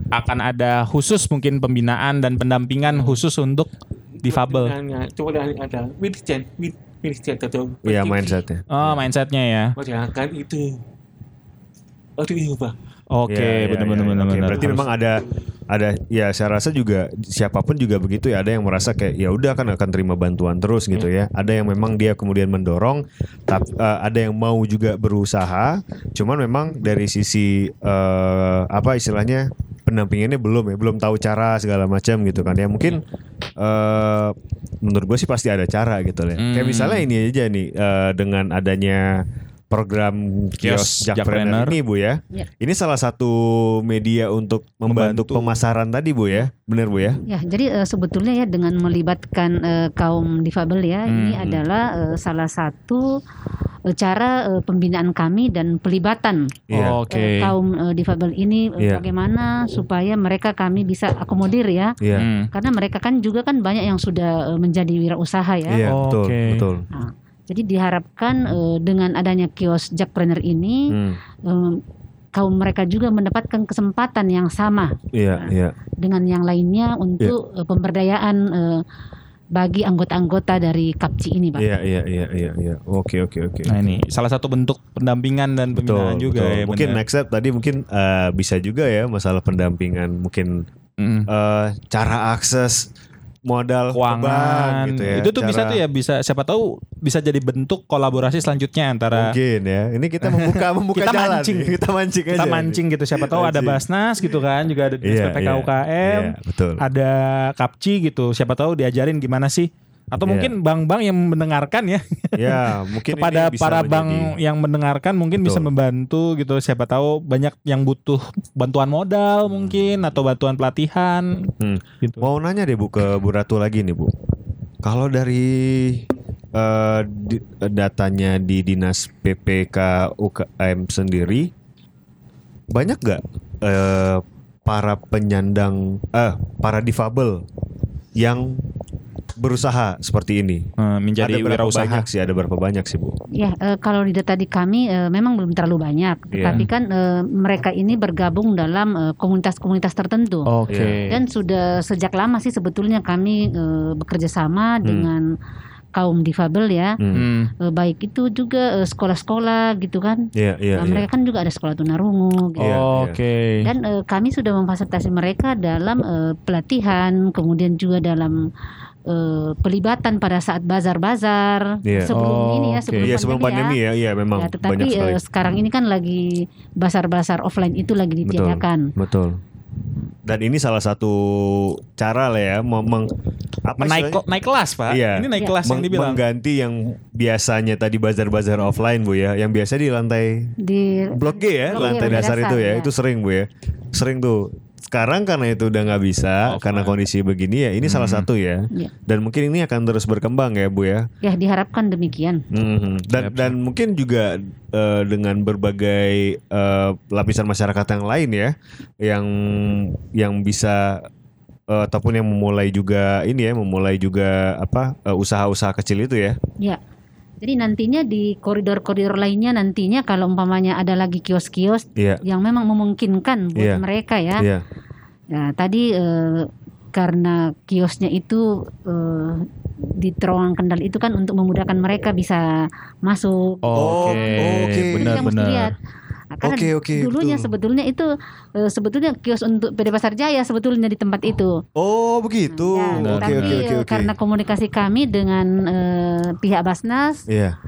G: akan ada khusus mungkin pembinaan dan pendampingan khusus untuk difabel.
I: Cuma ada ada mindset min- mindset atau
F: Iya, mindsetnya.
G: Oh, mindsetnya ya.
I: masyarakat itu harus diubah
G: Oke,
F: Iya, iya,
G: benar-benar
F: iya. Oke,
G: benar-benar.
F: Berarti
G: Harus-
F: memang ada ada ya saya rasa juga siapa pun juga begitu ya ada yang merasa kayak ya udah kan akan terima bantuan terus gitu ya ada yang memang dia kemudian mendorong tapi ada yang mau juga berusaha cuman memang dari sisi eh, apa istilahnya pendampingannya belum ya belum tahu cara segala macam gitu kan ya mungkin eh menurut gue sih pasti ada cara gitu ya kayak
G: Hmm.
F: misalnya ini aja nih eh, dengan adanya program kios Jakpreneur ini Bu ya.
H: Ya.
F: Ini salah satu media untuk membantu,
G: Membantu.
F: pemasaran tadi Bu ya. Benar Bu ya?
H: Ya, jadi eh, sebetulnya ya dengan melibatkan eh, kaum difabel ya, ini
G: Hmm.
H: adalah eh, salah satu cara eh, pembinaan kami dan pelibatan
F: Iya.
G: Oke.
H: eh, kaum eh, difabel ini eh,
F: Iya.
H: bagaimana supaya mereka kami bisa akomodir ya.
F: Iya.
G: Hmm.
H: Karena mereka kan juga kan banyak yang sudah eh, menjadi wirausaha ya.
F: Iya, betul,
G: Oke.
F: betul.
H: Jadi diharapkan eh, dengan adanya kios Jakpreneur ini
F: Hmm.
H: eh, kaum mereka juga mendapatkan kesempatan yang sama
F: Iya, iya.
H: dengan yang lainnya untuk eh, pemberdayaan eh, bagi anggota-anggota dari KAPCI ini, Pak.
F: Iya, iya, iya, iya, iya. Oke, oke, oke.
G: Nah ini salah satu bentuk pendampingan dan pembinaan
F: Betul,
G: juga
F: betul.
G: ya.
F: mungkin
G: benar.
F: next step tadi mungkin eh, bisa juga ya masalah pendampingan mungkin
G: Mm.
F: eh, cara akses modal ke bank
G: keuangan
F: gitu ya.
G: itu tuh bisa
F: Cara-
G: tuh ya bisa siapa tahu bisa jadi bentuk kolaborasi selanjutnya antara
F: Mungkin ya. Ini kita membuka membuka
G: Kita
F: jalan.
G: mancing.
F: Kita mancing aja.
G: kita mancing gitu siapa tahu ada. Basnas gitu kan juga ada
F: Iya,
G: SPPK
F: iya.
G: UKM
F: Iya, betul.
G: ada Kapci gitu siapa tahu diajarin gimana sih atau
F: Iya.
G: mungkin bank-bank yang mendengarkan ya
F: Ya, mungkin
G: kepada
F: ini bisa
G: para
F: menjadi-
G: bank yang mendengarkan mungkin bisa
F: Betul.
G: membantu gitu siapa tahu banyak yang butuh bantuan modal mungkin atau bantuan pelatihan
F: Hmm.
G: gitu
F: Mau nanya deh Bu ke Bu Ratu lagi nih Bu. Kalau dari eh, di- datanya di dinas PPK UKM sendiri banyak gak eh, para penyandang eh para difabel yang berusaha seperti ini?
G: Eh, menjadi
F: ada berapa
G: wirausaha
F: banyak sih? Ada berapa banyak sih Bu?
H: Ya, eh, kalau di data di kami eh, memang belum terlalu banyak,
F: Iya.
H: tapi kan eh, mereka ini bergabung dalam eh, komunitas-komunitas tertentu.
G: oke
F: Iya.
H: Dan sudah sejak lama sih sebetulnya kami eh, bekerja sama dengan kaum difabel ya.
F: Hmm.
G: Hmm.
H: Eh, baik itu juga eh, sekolah-sekolah gitu kan.
F: Iya, iya,
H: Nah,
F: iya.
H: mereka kan juga ada sekolah tunarungu gitu.
F: Iya.
G: Oke.
H: Dan eh, kami sudah memfasilitasi mereka dalam eh, pelatihan, kemudian juga dalam eh, pelibatan pada saat bazar-bazar
F: Iya.
H: sebelum
G: Oh,
H: ini ya sebelum
F: Iya sebelum pandemi ya, iya memang
H: Ya, tetapi
F: banyak sekali.
H: eh, sekarang ini kan lagi bazar-bazar offline itu lagi ditiadakan.
F: Betul. Dan ini salah satu cara lah ya mem- apa
G: Menaik
F: istilahnya?
G: naik kelas pak
F: Iya.
G: ini naik
H: Iya.
G: kelas yang dibilang
F: mengganti yang biasanya tadi bazar-bazar offline bu ya, yang biasa di lantai
H: Di
F: blok G ya,
H: Blok G,
F: lantai
H: lantai
F: dasar
H: dasar,
F: itu ya,
H: ya.
F: itu sering bu ya, sering tuh. Sekarang karena itu udah nggak bisa,
G: Offline.
F: karena kondisi begini ya, ini salah
G: Hmm.
F: satu ya.
H: Iya.
F: Dan mungkin ini akan terus berkembang ya bu ya.
H: ya diharapkan demikian.
F: Mhm. Dan
G: Siap,
F: dan mungkin juga eh, dengan berbagai eh, lapisan masyarakat yang lain ya, yang yang bisa eh, ataupun yang memulai juga ini ya, memulai juga apa usaha-usaha kecil itu ya.
H: Ya. Jadi nantinya di koridor-koridor lainnya nantinya kalau umpamanya ada lagi kios-kios
F: Iya,
H: yang memang memungkinkan buat
F: Iya.
H: mereka ya.
F: iya,
H: Nah, tadi eh, karena kiosnya itu eh, di terowongan Kendal itu kan untuk memudahkan mereka bisa masuk.
G: oke
F: Oh, oke.
H: Jadi kita mesti lihat. Nah, karena
F: Oke, oke,
H: dulunya
F: betul.
H: sebetulnya itu eh, sebetulnya kios untuk PD Pasar Jaya sebetulnya di tempat itu.
F: Oh begitu.
H: Ya,
G: Benar,
H: tapi
F: Oke, oke, oke,
H: eh,
F: oke.
H: karena komunikasi kami dengan eh, pihak Basnas,
F: Iya.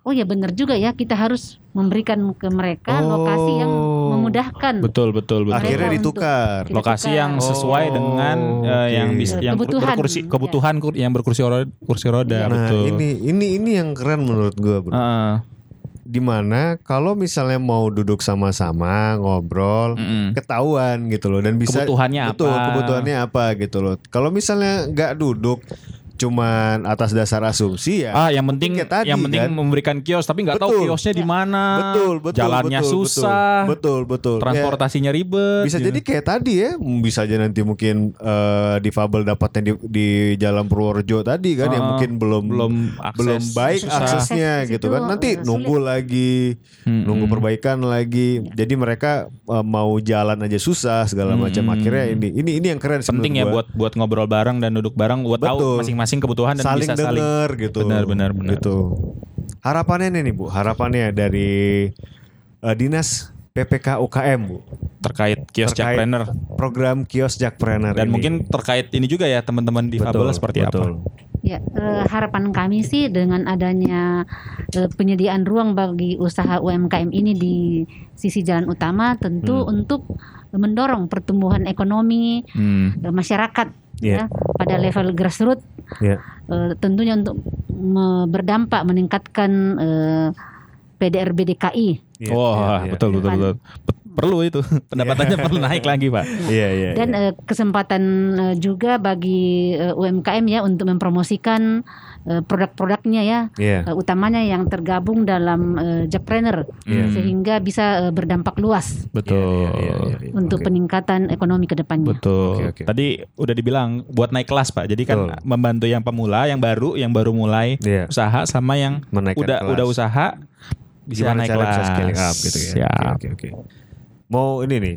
H: oh ya benar juga ya kita harus memberikan ke mereka lokasi yang
F: Oh.
H: memudahkan.
G: betul betul betul
F: Akhirnya ditukar.
G: lokasi yang
H: ditukar.
G: sesuai
F: Oh,
G: dengan eh, yang
F: oke.
G: bisa yang
H: Kebutuhan.
G: berkursi kebutuhan kur- yang berkursi roda kursi roda
F: Nah
G: betul
F: ini ini ini yang keren menurut gua bro.
G: Heeh.
F: Di mana kalau misalnya mau duduk sama-sama ngobrol,
G: Mm-mm.
F: ketahuan gitu loh dan bisa
G: Kebutuhannya
F: betul,
G: apa?
F: kebutuhannya apa gitu loh. Kalau misalnya nggak duduk cuman atas dasar asumsi ya.
G: Ah, yang penting
F: tadi,
G: yang penting
F: kan?
G: memberikan kios tapi nggak tahu kiosnya di mana.
F: betul, betul,
G: Jalannya
F: betul,
G: susah.
F: Betul, betul. betul. Ya,
G: Transportasinya ribet.
F: bisa
G: gitu.
F: jadi kayak tadi ya, bisa aja nanti mungkin eh, difabel dapatnya di, di Jalan Purworejo tadi kan yang
G: Ah,
F: mungkin belum
G: belum akses
F: belum baik
G: susah.
F: aksesnya
H: Akses
F: gitu kan. Nanti nunggu lagi,
G: Mm-mm.
F: nunggu perbaikan lagi. Jadi mereka eh, mau jalan aja susah segala macam.
G: Mm-mm.
F: Akhirnya ini ini ini yang keren sih
G: penting ya
F: gua.
G: buat buat ngobrol bareng dan duduk bareng buat tahu
F: Betul.
G: Masing-masing kebutuhan dan
F: saling
G: bisa saling
F: denger gitu.
G: Benar, benar, benar.
F: Gitu. Harapannya nih Bu, harapannya dari eh, dinas PPK UKM Bu.
G: terkait kios
F: Terkait
G: Jackpreneur
F: Program kios Jackpreneur
G: dan
F: ini.
G: mungkin terkait ini juga ya teman-teman difabel
F: Betul,
G: seperti
F: betul.
G: apa.
H: Ya, eh, harapan kami sih dengan adanya eh, penyediaan ruang bagi usaha UMKM ini di sisi jalan utama tentu
F: Hmm.
H: untuk mendorong pertumbuhan ekonomi
G: Hmm.
H: masyarakat
F: Iya.
H: ya pada level grassroots.
F: Iya.
H: Eh, tentunya untuk me- berdampak meningkatkan eh, PDRB DKI.
F: Iya,
G: Wah,
F: iya, iya,
G: betul,
F: iya.
G: betul betul Pe- Perlu itu pendapatannya perlu naik lagi pak.
F: Iya, iya.
H: Dan eh, kesempatan eh, juga bagi UMKM ya untuk mempromosikan eh, produk-produknya ya
F: Iya.
H: eh, utamanya yang tergabung dalam eh, Jackpreneur
F: Iya.
H: sehingga bisa eh, berdampak luas
G: Betul.
F: Iya, iya, iya, iya.
H: untuk
F: Oke.
H: peningkatan ekonomi ke depannya.
G: Betul.
F: Oke, oke.
G: Tadi udah dibilang buat naik kelas pak. Jadi kan
F: Betul.
G: membantu yang pemula, yang baru, yang baru mulai
F: Iya.
G: usaha sama yang
F: Menaikkan
G: udah
F: kelas.
G: udah usaha bisa
F: Gimana
G: naik kelas.
F: bisa scaling up gitu ya.
G: Siap.
F: Oke, oke, oke. Mau ini nih.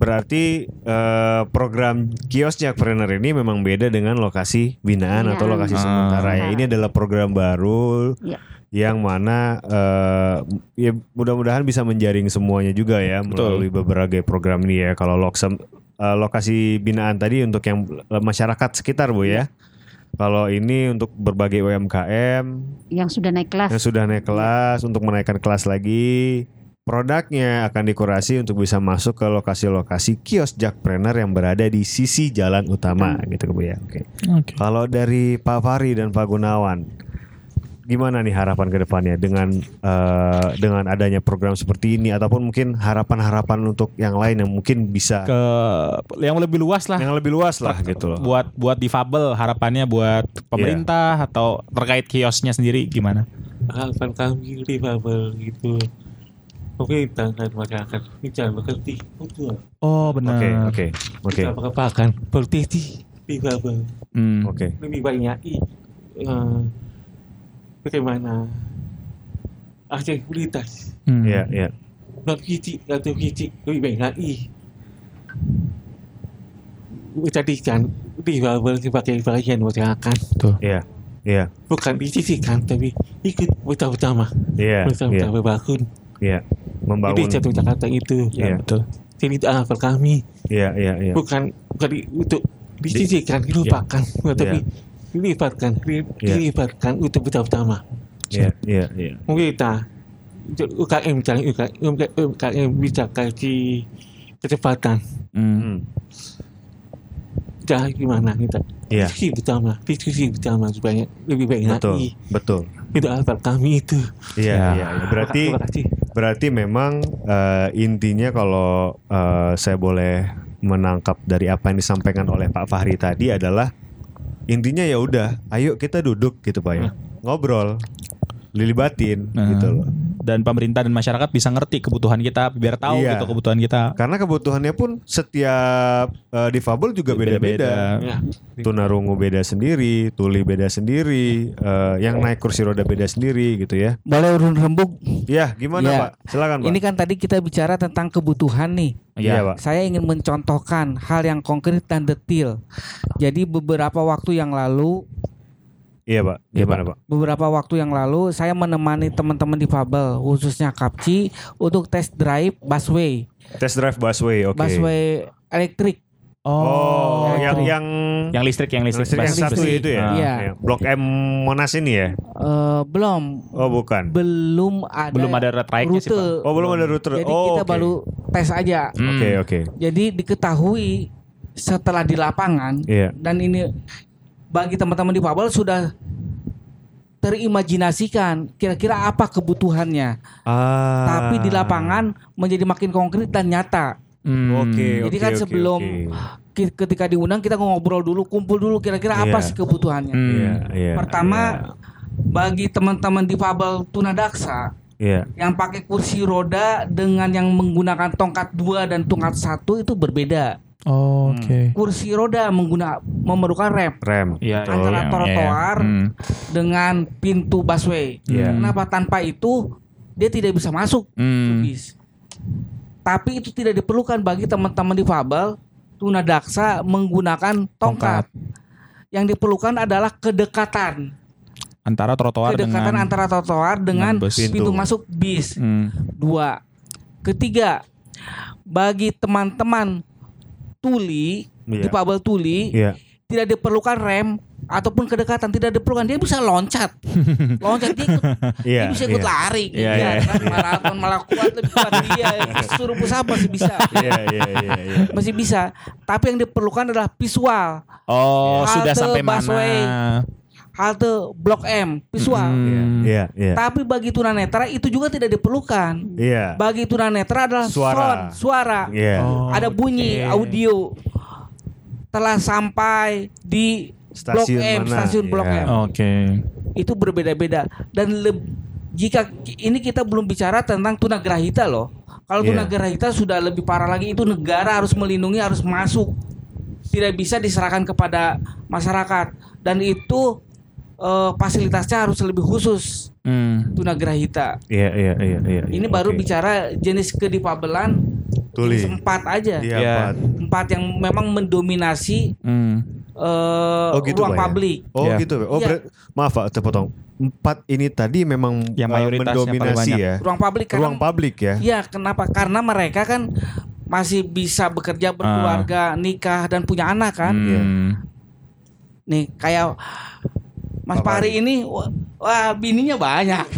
F: Berarti eh, program kios Jackpreneur ini memang beda dengan lokasi binaan
H: Binaan.
F: atau lokasi
G: Ah.
F: sementara ya. Ini adalah program baru
H: Iya.
F: yang mana eh, ya mudah-mudahan bisa menjaring semuanya juga ya
G: Betul.
F: melalui berbagai program ini ya. Kalau loksem, eh, lokasi binaan tadi untuk yang masyarakat sekitar Bu ya. Kalau ini untuk berbagai UMKM
H: Yang sudah naik kelas.
F: yang sudah naik kelas untuk menaikkan kelas lagi produknya akan dikurasi untuk bisa masuk ke lokasi-lokasi kios Jackpreneur yang berada di sisi jalan utama gitu Bu ya. Oke.
G: Oke.
F: Kalau dari Pak Fahri dan Pak Gunawan gimana nih harapan ke depannya dengan eh, dengan adanya program seperti ini ataupun mungkin harapan-harapan untuk yang lain yang mungkin bisa
G: Ke yang lebih luas lah.
F: yang lebih luas lah gitu loh.
G: Buat buat difabel harapannya buat
F: Iya.
G: pemerintah atau terkait kiosnya sendiri gimana?
I: harapan kami difabel gitu pemerintah dan masyarakat bisa mengerti betul
G: Oh
F: Oke, oke. Oke.
I: kita merupakan politisi difabel
G: Hmm.
F: Oke.
I: lebih banyak i- eh, bagaimana aksesibilitas
G: Hmm.
F: Iya, iya.
I: non fisik atau fisik lebih baik lagi menjadikan difabel sebagai bagian masyarakat
F: Iya. Iya.
I: bukan disisihkan tapi ikut bersama-sama
F: Iya. Iya.
I: bersama-sama berbangun
F: Iya.
I: jadi
F: Membangun.
I: satu Jakarta itu
F: Iya.
G: betul.
I: jadi itu harapan kami
F: Iya, iya, iya.
I: bukan bukan untuk disisihkan dilupakan tapi dilibatkan di-
F: Iya.
I: dilibatkan untuk bersama-sama
F: Iya, iya, iya.
I: pemerintah untuk UKM misalnya UKM, UKM bisa kasih kecepatan
G: Hmm.
F: Hmm.
I: cara gimana kita
F: Iya.
I: diskusi bersama diskusi bersama supaya lebih baik
F: Betul,
I: lagi
F: betul.
I: Itu harapan kami itu
F: Iya,
G: Ya.
F: iya, iya. Berarti berarti memang eh, intinya kalau eh, saya boleh menangkap dari apa yang disampaikan oleh Pak Fahri tadi adalah intinya ya udah, ayo kita duduk gitu Pak ya. Ngobrol, dilibatin
G: Nah,
F: gitu loh.
G: Dan pemerintah dan masyarakat bisa ngerti kebutuhan kita biar tahu
F: Iya.
G: gitu kebutuhan kita.
F: Karena kebutuhannya pun setiap eh, difabel juga beda-beda.
I: ya
F: Tunarungu beda sendiri, tuli beda sendiri, eh, yang naik kursi roda beda sendiri gitu ya.
A: Boleh urun rembuk.
F: Ya, gimana
A: Iya.
F: Pak? Silakan Pak.
A: Ini kan tadi kita bicara tentang kebutuhan nih.
F: Iya, Pak.
A: Saya ingin mencontohkan hal yang konkret dan detail. Jadi beberapa waktu yang lalu,
F: Iya Pak. Gimana Pak?
A: beberapa waktu yang lalu saya menemani teman-teman difabel, khususnya Kapci, untuk test drive busway,
F: Test drive busway, oke.
A: busway elektrik.
F: Oh,
A: elektrik.
F: yang yang
G: Yang listrik, yang listrik,
F: listrik yang satu
G: bus-
F: itu ya?
G: Ah.
A: Iya.
F: Blok M Monas ini ya?
A: Eh, belum,
F: Oh bukan.
A: belum ada,
G: Belum ada tracknya sih,
A: rute.
G: Pak.
F: Oh belum ada rute.
A: Jadi
F: oh,
A: kita
F: oke.
A: baru tes aja.
G: Hmm.
F: Oke oke.
A: Jadi diketahui setelah di lapangan
F: Iya.
A: dan ini bagi teman-teman di Pabel sudah terimajinasikan kira-kira apa kebutuhannya.
F: Ah.
A: Tapi di lapangan menjadi makin konkret dan nyata.
G: Hmm.
F: Oke.
A: Jadi
F: oke,
A: kan sebelum ki- ketika diundang kita ngobrol dulu, kumpul dulu kira-kira apa
F: Iya.
A: sih kebutuhannya.
G: Hmm.
F: Iya iya.
A: Pertama bagi teman-teman di Pabel tunadaksa
F: Iya.
A: yang pakai kursi roda dengan yang menggunakan tongkat dua dan tongkat satu itu berbeda.
G: Oh, Oke.
A: Kursi roda mengguna memerlukan rem
F: Rem. Betul.
A: Antara
G: iya.
A: trotoar
G: Hmm.
A: dengan pintu busway.
F: Iya.
A: Kenapa tanpa itu dia tidak bisa masuk
G: Hmm.
A: bis. Tapi itu tidak diperlukan bagi teman-teman difabel tunadaksa menggunakan tongkat. Yang diperlukan adalah kedekatan,
G: Antara trotoar
A: kedekatan
G: dengan
A: antara trotoar dengan
G: bus.
A: Pintu. masuk bis.
G: Hmm.
A: Dua. Ketiga, bagi teman-teman tuli,
F: Iya.
A: difabel tuli,
F: Iya.
A: tidak diperlukan rem ataupun kedekatan, tidak diperlukan. Dia bisa loncat. loncat dia ikut,
F: Iya,
A: dia bisa ikut
F: iya.
A: lari.
G: Iya,
A: Iya,
G: iya,
A: kan? Maraton malah kuat lebih kuat dia. Suruh pusat masih bisa.
F: Iya, iya, iya, iya.
A: Masih bisa. Tapi yang diperlukan adalah visual.
G: Oh,
A: Halte
G: sudah sampai
A: busway.
G: mana?
A: Halte Blok M, visual.
G: Hmm.
F: Iya, iya.
A: Tapi bagi tunanetra itu juga tidak diperlukan.
F: Iya.
A: Bagi tunanetra adalah
F: Suara.
A: sound, suara.
F: Iya.
G: Oh,
A: Ada bunyi
G: oke.
A: audio. Telah sampai di Blok
F: Stasiun
A: M,
F: mana?
A: stasiun Blok
F: Iya.
A: M.
G: Oke.
A: Itu berbeda-beda dan jika ini kita belum bicara tentang tunagrahita loh. Kalau
F: Iya.
A: tunagrahita sudah lebih parah lagi itu negara harus melindungi, harus masuk. Tidak bisa diserahkan kepada masyarakat dan itu eh, fasilitasnya harus lebih khusus
G: Hmm.
A: tunagrahita.
F: Iya, iya, iya, iya.
A: Ini
F: iya.
A: baru bicara jenis kedifabelan
F: Tuli.
A: jenis empat aja.
F: Iya,
G: Iya.
F: Pak.
A: Empat yang memang mendominasi
G: Hmm.
A: eh,
F: Oh gitu
A: ruang
F: ya?
A: publik.
F: Oh
G: Iya.
F: gitu. Oh
A: Iya.
F: berat- maaf Pak, terpotong. Empat ini tadi memang
G: Yang
F: eh,
G: mayoritasnya paling
F: mendominasi
G: banyak.
F: ya.
A: Ruang publik karena
F: Ruang publik ya.
A: Iya, kenapa? Karena mereka kan masih bisa bekerja, berkeluarga, nikah dan punya anak kan.
G: Hmm.
A: Nih, kayak Mas Pari ini wah, wah, bininya banyak.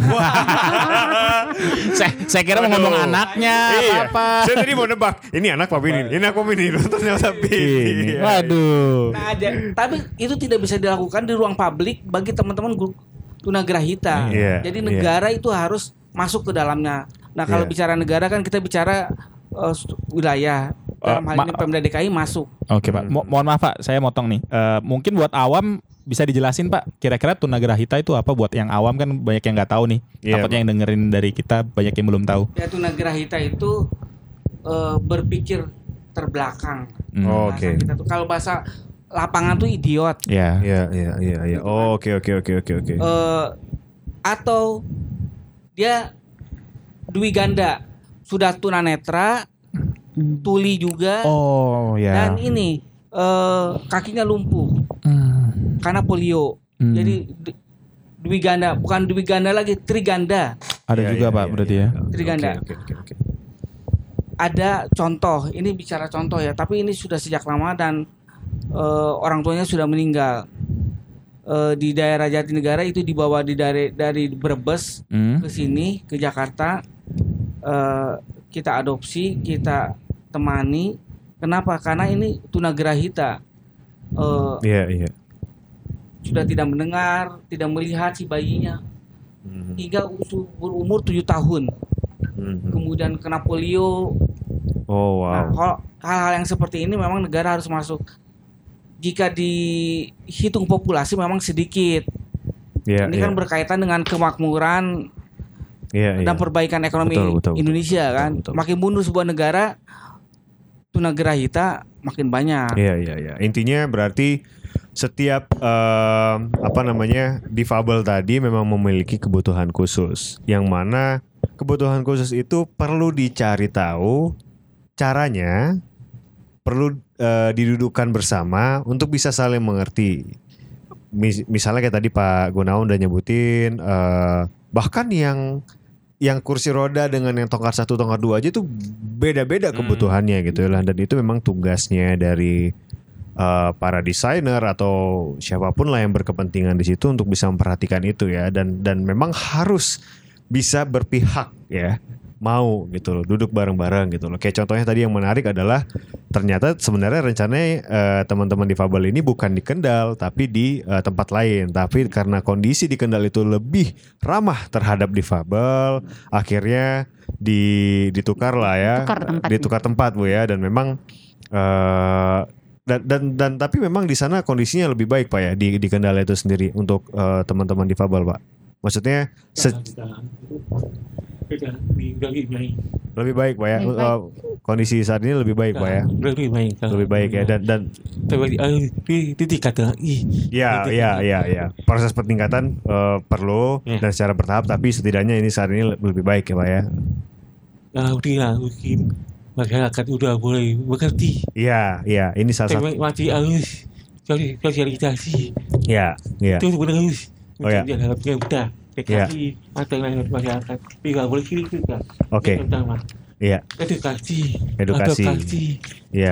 G: saya, saya kira mau ngomong anaknya
F: Iya.
G: apa
F: Saya tadi mau nebak. Ini anak Pak Bini. Ini anak Pak Bini. Ternyata
G: Ini.
F: Bini. Iya,
G: Waduh.
A: Nah, aja. Tapi itu tidak bisa dilakukan di ruang publik bagi teman-teman guru tunagrahita.
F: Iya,
A: Jadi
F: iya.
A: negara itu harus masuk ke dalamnya. Nah, kalau
F: Iya.
A: bicara negara kan kita bicara st- wilayah. Dalam
G: Eh,
A: hal ini Pemda DKI masuk.
G: Oke pak, Mo- mohon maaf pak, saya motong nih. Eh, mungkin buat awam bisa dijelasin pak, kira-kira tunagrahita itu apa buat yang awam kan banyak yang nggak tahu nih.
F: Iya,
G: Takutnya yang dengerin dari kita banyak yang belum tahu.
A: Ya tunagrahita itu eh, berpikir terbelakang.
G: Hmm.
F: Oh,
A: Bahasa
F: Oke.
A: kita tuh kalau bahasa lapangan tuh idiot.
G: Ya.
F: Iya, iya, iya, iya. Oh, oke, oke, oke, oke, oke.
A: Eh, atau dia dwi ganda sudah tunanetra, tuli juga
G: Oh ya.
A: dan ini eh, kakinya lumpuh
G: Hmm.
A: karena polio.
G: Hmm.
A: Jadi dwi ganda bukan dwi ganda lagi triganda.
G: ada
F: Iya,
G: juga
F: iya,
G: pak
F: iya,
G: berarti
F: iya.
G: ya.
F: Oke,
A: Triganda.
F: Oke, oke, oke.
A: Ada contoh, ini bicara contoh ya, tapi ini sudah sejak lama dan eh, orang tuanya sudah meninggal. Eh, di daerah Jatinegara itu dibawa di dari dari Brebes
G: Hmm.
A: ke sini ke Jakarta eh, kita adopsi kita temani kenapa karena ini tunagrahita Eh,
F: Iya, iya.
A: sudah tidak mendengar tidak melihat si bayinya
F: Mhm,
A: hingga berumur tujuh tahun
F: mhm.
A: kemudian kena polio
F: Oh,
A: nah
F: wow.
A: kalau hal-hal yang seperti ini memang negara harus masuk jika dihitung populasi memang sedikit
F: Iya,
A: ini
F: iya.
A: kan berkaitan dengan kemakmuran
F: Iya, iya.
A: dan perbaikan ekonomi
F: Betul, betul, betul.
A: Indonesia kan.
F: betul.
A: Makin mundur sebuah negara, tunagrahita makin banyak.
F: Iya iya iya. Intinya berarti setiap em, apa namanya difabel tadi memang memiliki kebutuhan khusus, yang mana kebutuhan khusus itu perlu dicari tahu caranya, perlu eh, didudukkan bersama untuk bisa saling mengerti. Mis- misalnya kayak tadi Pak Gunawan udah nyebutin, eh, bahkan yang yang kursi roda dengan yang tongkat satu tongkat dua aja tuh beda-beda kebutuhannya gitu ya dan itu memang tugasnya dari uh, para desainer atau siapa pun lah yang berkepentingan di situ untuk bisa memperhatikan itu ya. Dan dan memang harus bisa berpihak ya mau gitu loh duduk bareng-bareng gitu loh. Kayak contohnya tadi yang menarik adalah ternyata sebenarnya rencananya eh, teman-teman di Fabel ini bukan di Kendal tapi di eh, tempat lain. Tapi karena kondisi di Kendal itu lebih ramah terhadap difabel akhirnya di ditukar lah ya.
H: Tukar tempatnya.
F: ditukar tempat bu ya. Dan memang eh dan, dan dan tapi memang di sana kondisinya lebih baik pak ya di di Kendal itu sendiri untuk eh, teman-teman difabel pak. Maksudnya se-
I: Sudah lebih baik.
F: lebih baik pak ya
H: Lebih
F: Eh, kondisi saat ini lebih baik pak ya
I: Lebih baik.
F: lebih baik ya dan dan
I: itu dikata lagi.
F: Ya, ya, ya, ya. Proses peningkatan eh, perlu
I: Ya.
F: dan secara bertahap, tapi setidaknya ini saat ini lebih baik ya, pak ya.
I: Alhamdulillah mungkin masyarakat udah mulai mengerti.
F: Iya, iya. Ini salah satu.
I: Masih harus sosial- sosialisasi.
F: Ya, ya.
I: Itu benar
F: Oh, ya.
I: Menjadi hal yang mudah. Dekati atau lain masyarakat. Tapi nggak boleh kiri juga.
F: Oke.
I: Yang pertama.
F: Iya,
I: edukasi,
F: Edukasi.
I: advokasi,
F: iya,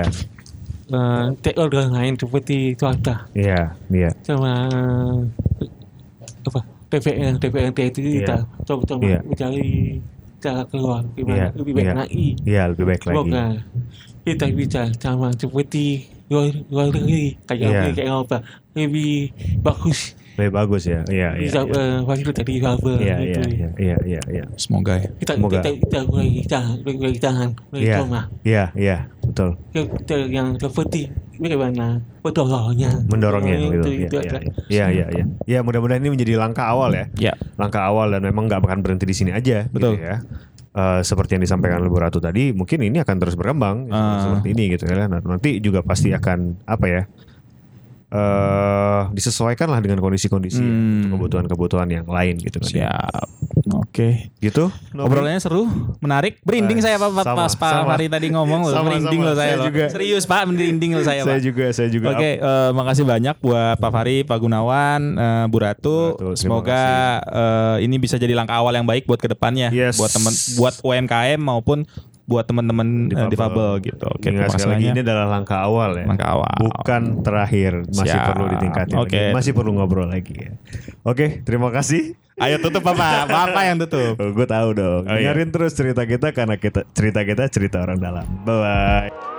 I: eh, stakeholder lain seperti swasta
F: iya, iya.
I: sama eh, apa DPR DPRD itu
F: Iya.
I: kita coba-coba
F: Iya.
I: mencari cara keluar
F: Iya,
I: gimana lebih baik
F: iya.
I: lagi.
F: Iya, lebih baik lagi.
I: Semoga kita bisa sama seperti luar luar negeri kayak
F: Iya.
I: Amerika Eropa lebih bagus
F: Lebih bagus ya. Iya, iya.
I: bisa
F: Iya,
I: eh, fasilitas di Harvard
F: iya,
I: gitu.
F: iya, iya, iya, iya.
G: Semoga ya.
I: Kita
F: Semoga.
I: kita kita mulai jangan mulai jangan mulai
F: Iya.
I: coba
F: Iya, iya, betul.
I: yang kita yang seperti bagaimana mendorongnya
F: Mendorongnya
I: itu,
F: gitu.
I: itu,
F: Iya,
I: ada.
F: iya, iya, iya. Ya, mudah-mudahan ini menjadi langkah awal ya.
G: Ya.
F: Langkah awal dan memang nggak akan berhenti di sini aja
G: Betul.
F: gitu ya. Eh, seperti yang disampaikan oleh Bu Ratu tadi, mungkin ini akan terus berkembang
G: Ah.
F: seperti ini gitu ya. Nah, nanti juga pasti akan apa ya? Eh disesuaikan lah dengan kondisi-kondisi ya,
G: Hmm.
F: kebutuhan-kebutuhan yang lain gitu kan. ya.
G: Siap. Oke.
F: Gitu. Nobri?
G: Obrolannya seru, menarik. Merinding
F: Eh,
G: saya Pak Pak-
F: sama,
G: pas Pak. Fahri tadi ngomong loh, merinding
F: sama.
G: loh saya
F: Saya
G: loh.
F: juga.
G: Serius Pak, merinding loh saya
F: saya
G: Pak.
F: juga, saya juga.
G: Oke, eh, makasih banyak buat Pak Fahri, Pak Gunawan, eh, Bu Ratu.
F: Ratu,
G: Semoga eh, ini bisa jadi langkah awal yang baik buat ke depannya,
F: Yes.
G: buat teman, buat UMKM maupun buat teman-teman eh,
F: Difabel.
G: difabel gitu. Oke, kasih
F: sekali lagi ini adalah langkah awal ya.
G: Langkah awal.
F: Bukan terakhir, masih
G: Siap.
F: perlu ditingkatin
G: Oke.
F: lagi. Masih perlu ngobrol lagi ya. Oke, terima kasih.
G: Ayo tutup Bapak, Bapak yang tutup.
F: Oh, gue tahu dong.
G: Oh, iya.
F: Dengerin terus cerita kita karena kita cerita kita cerita orang dalam. Bye bye.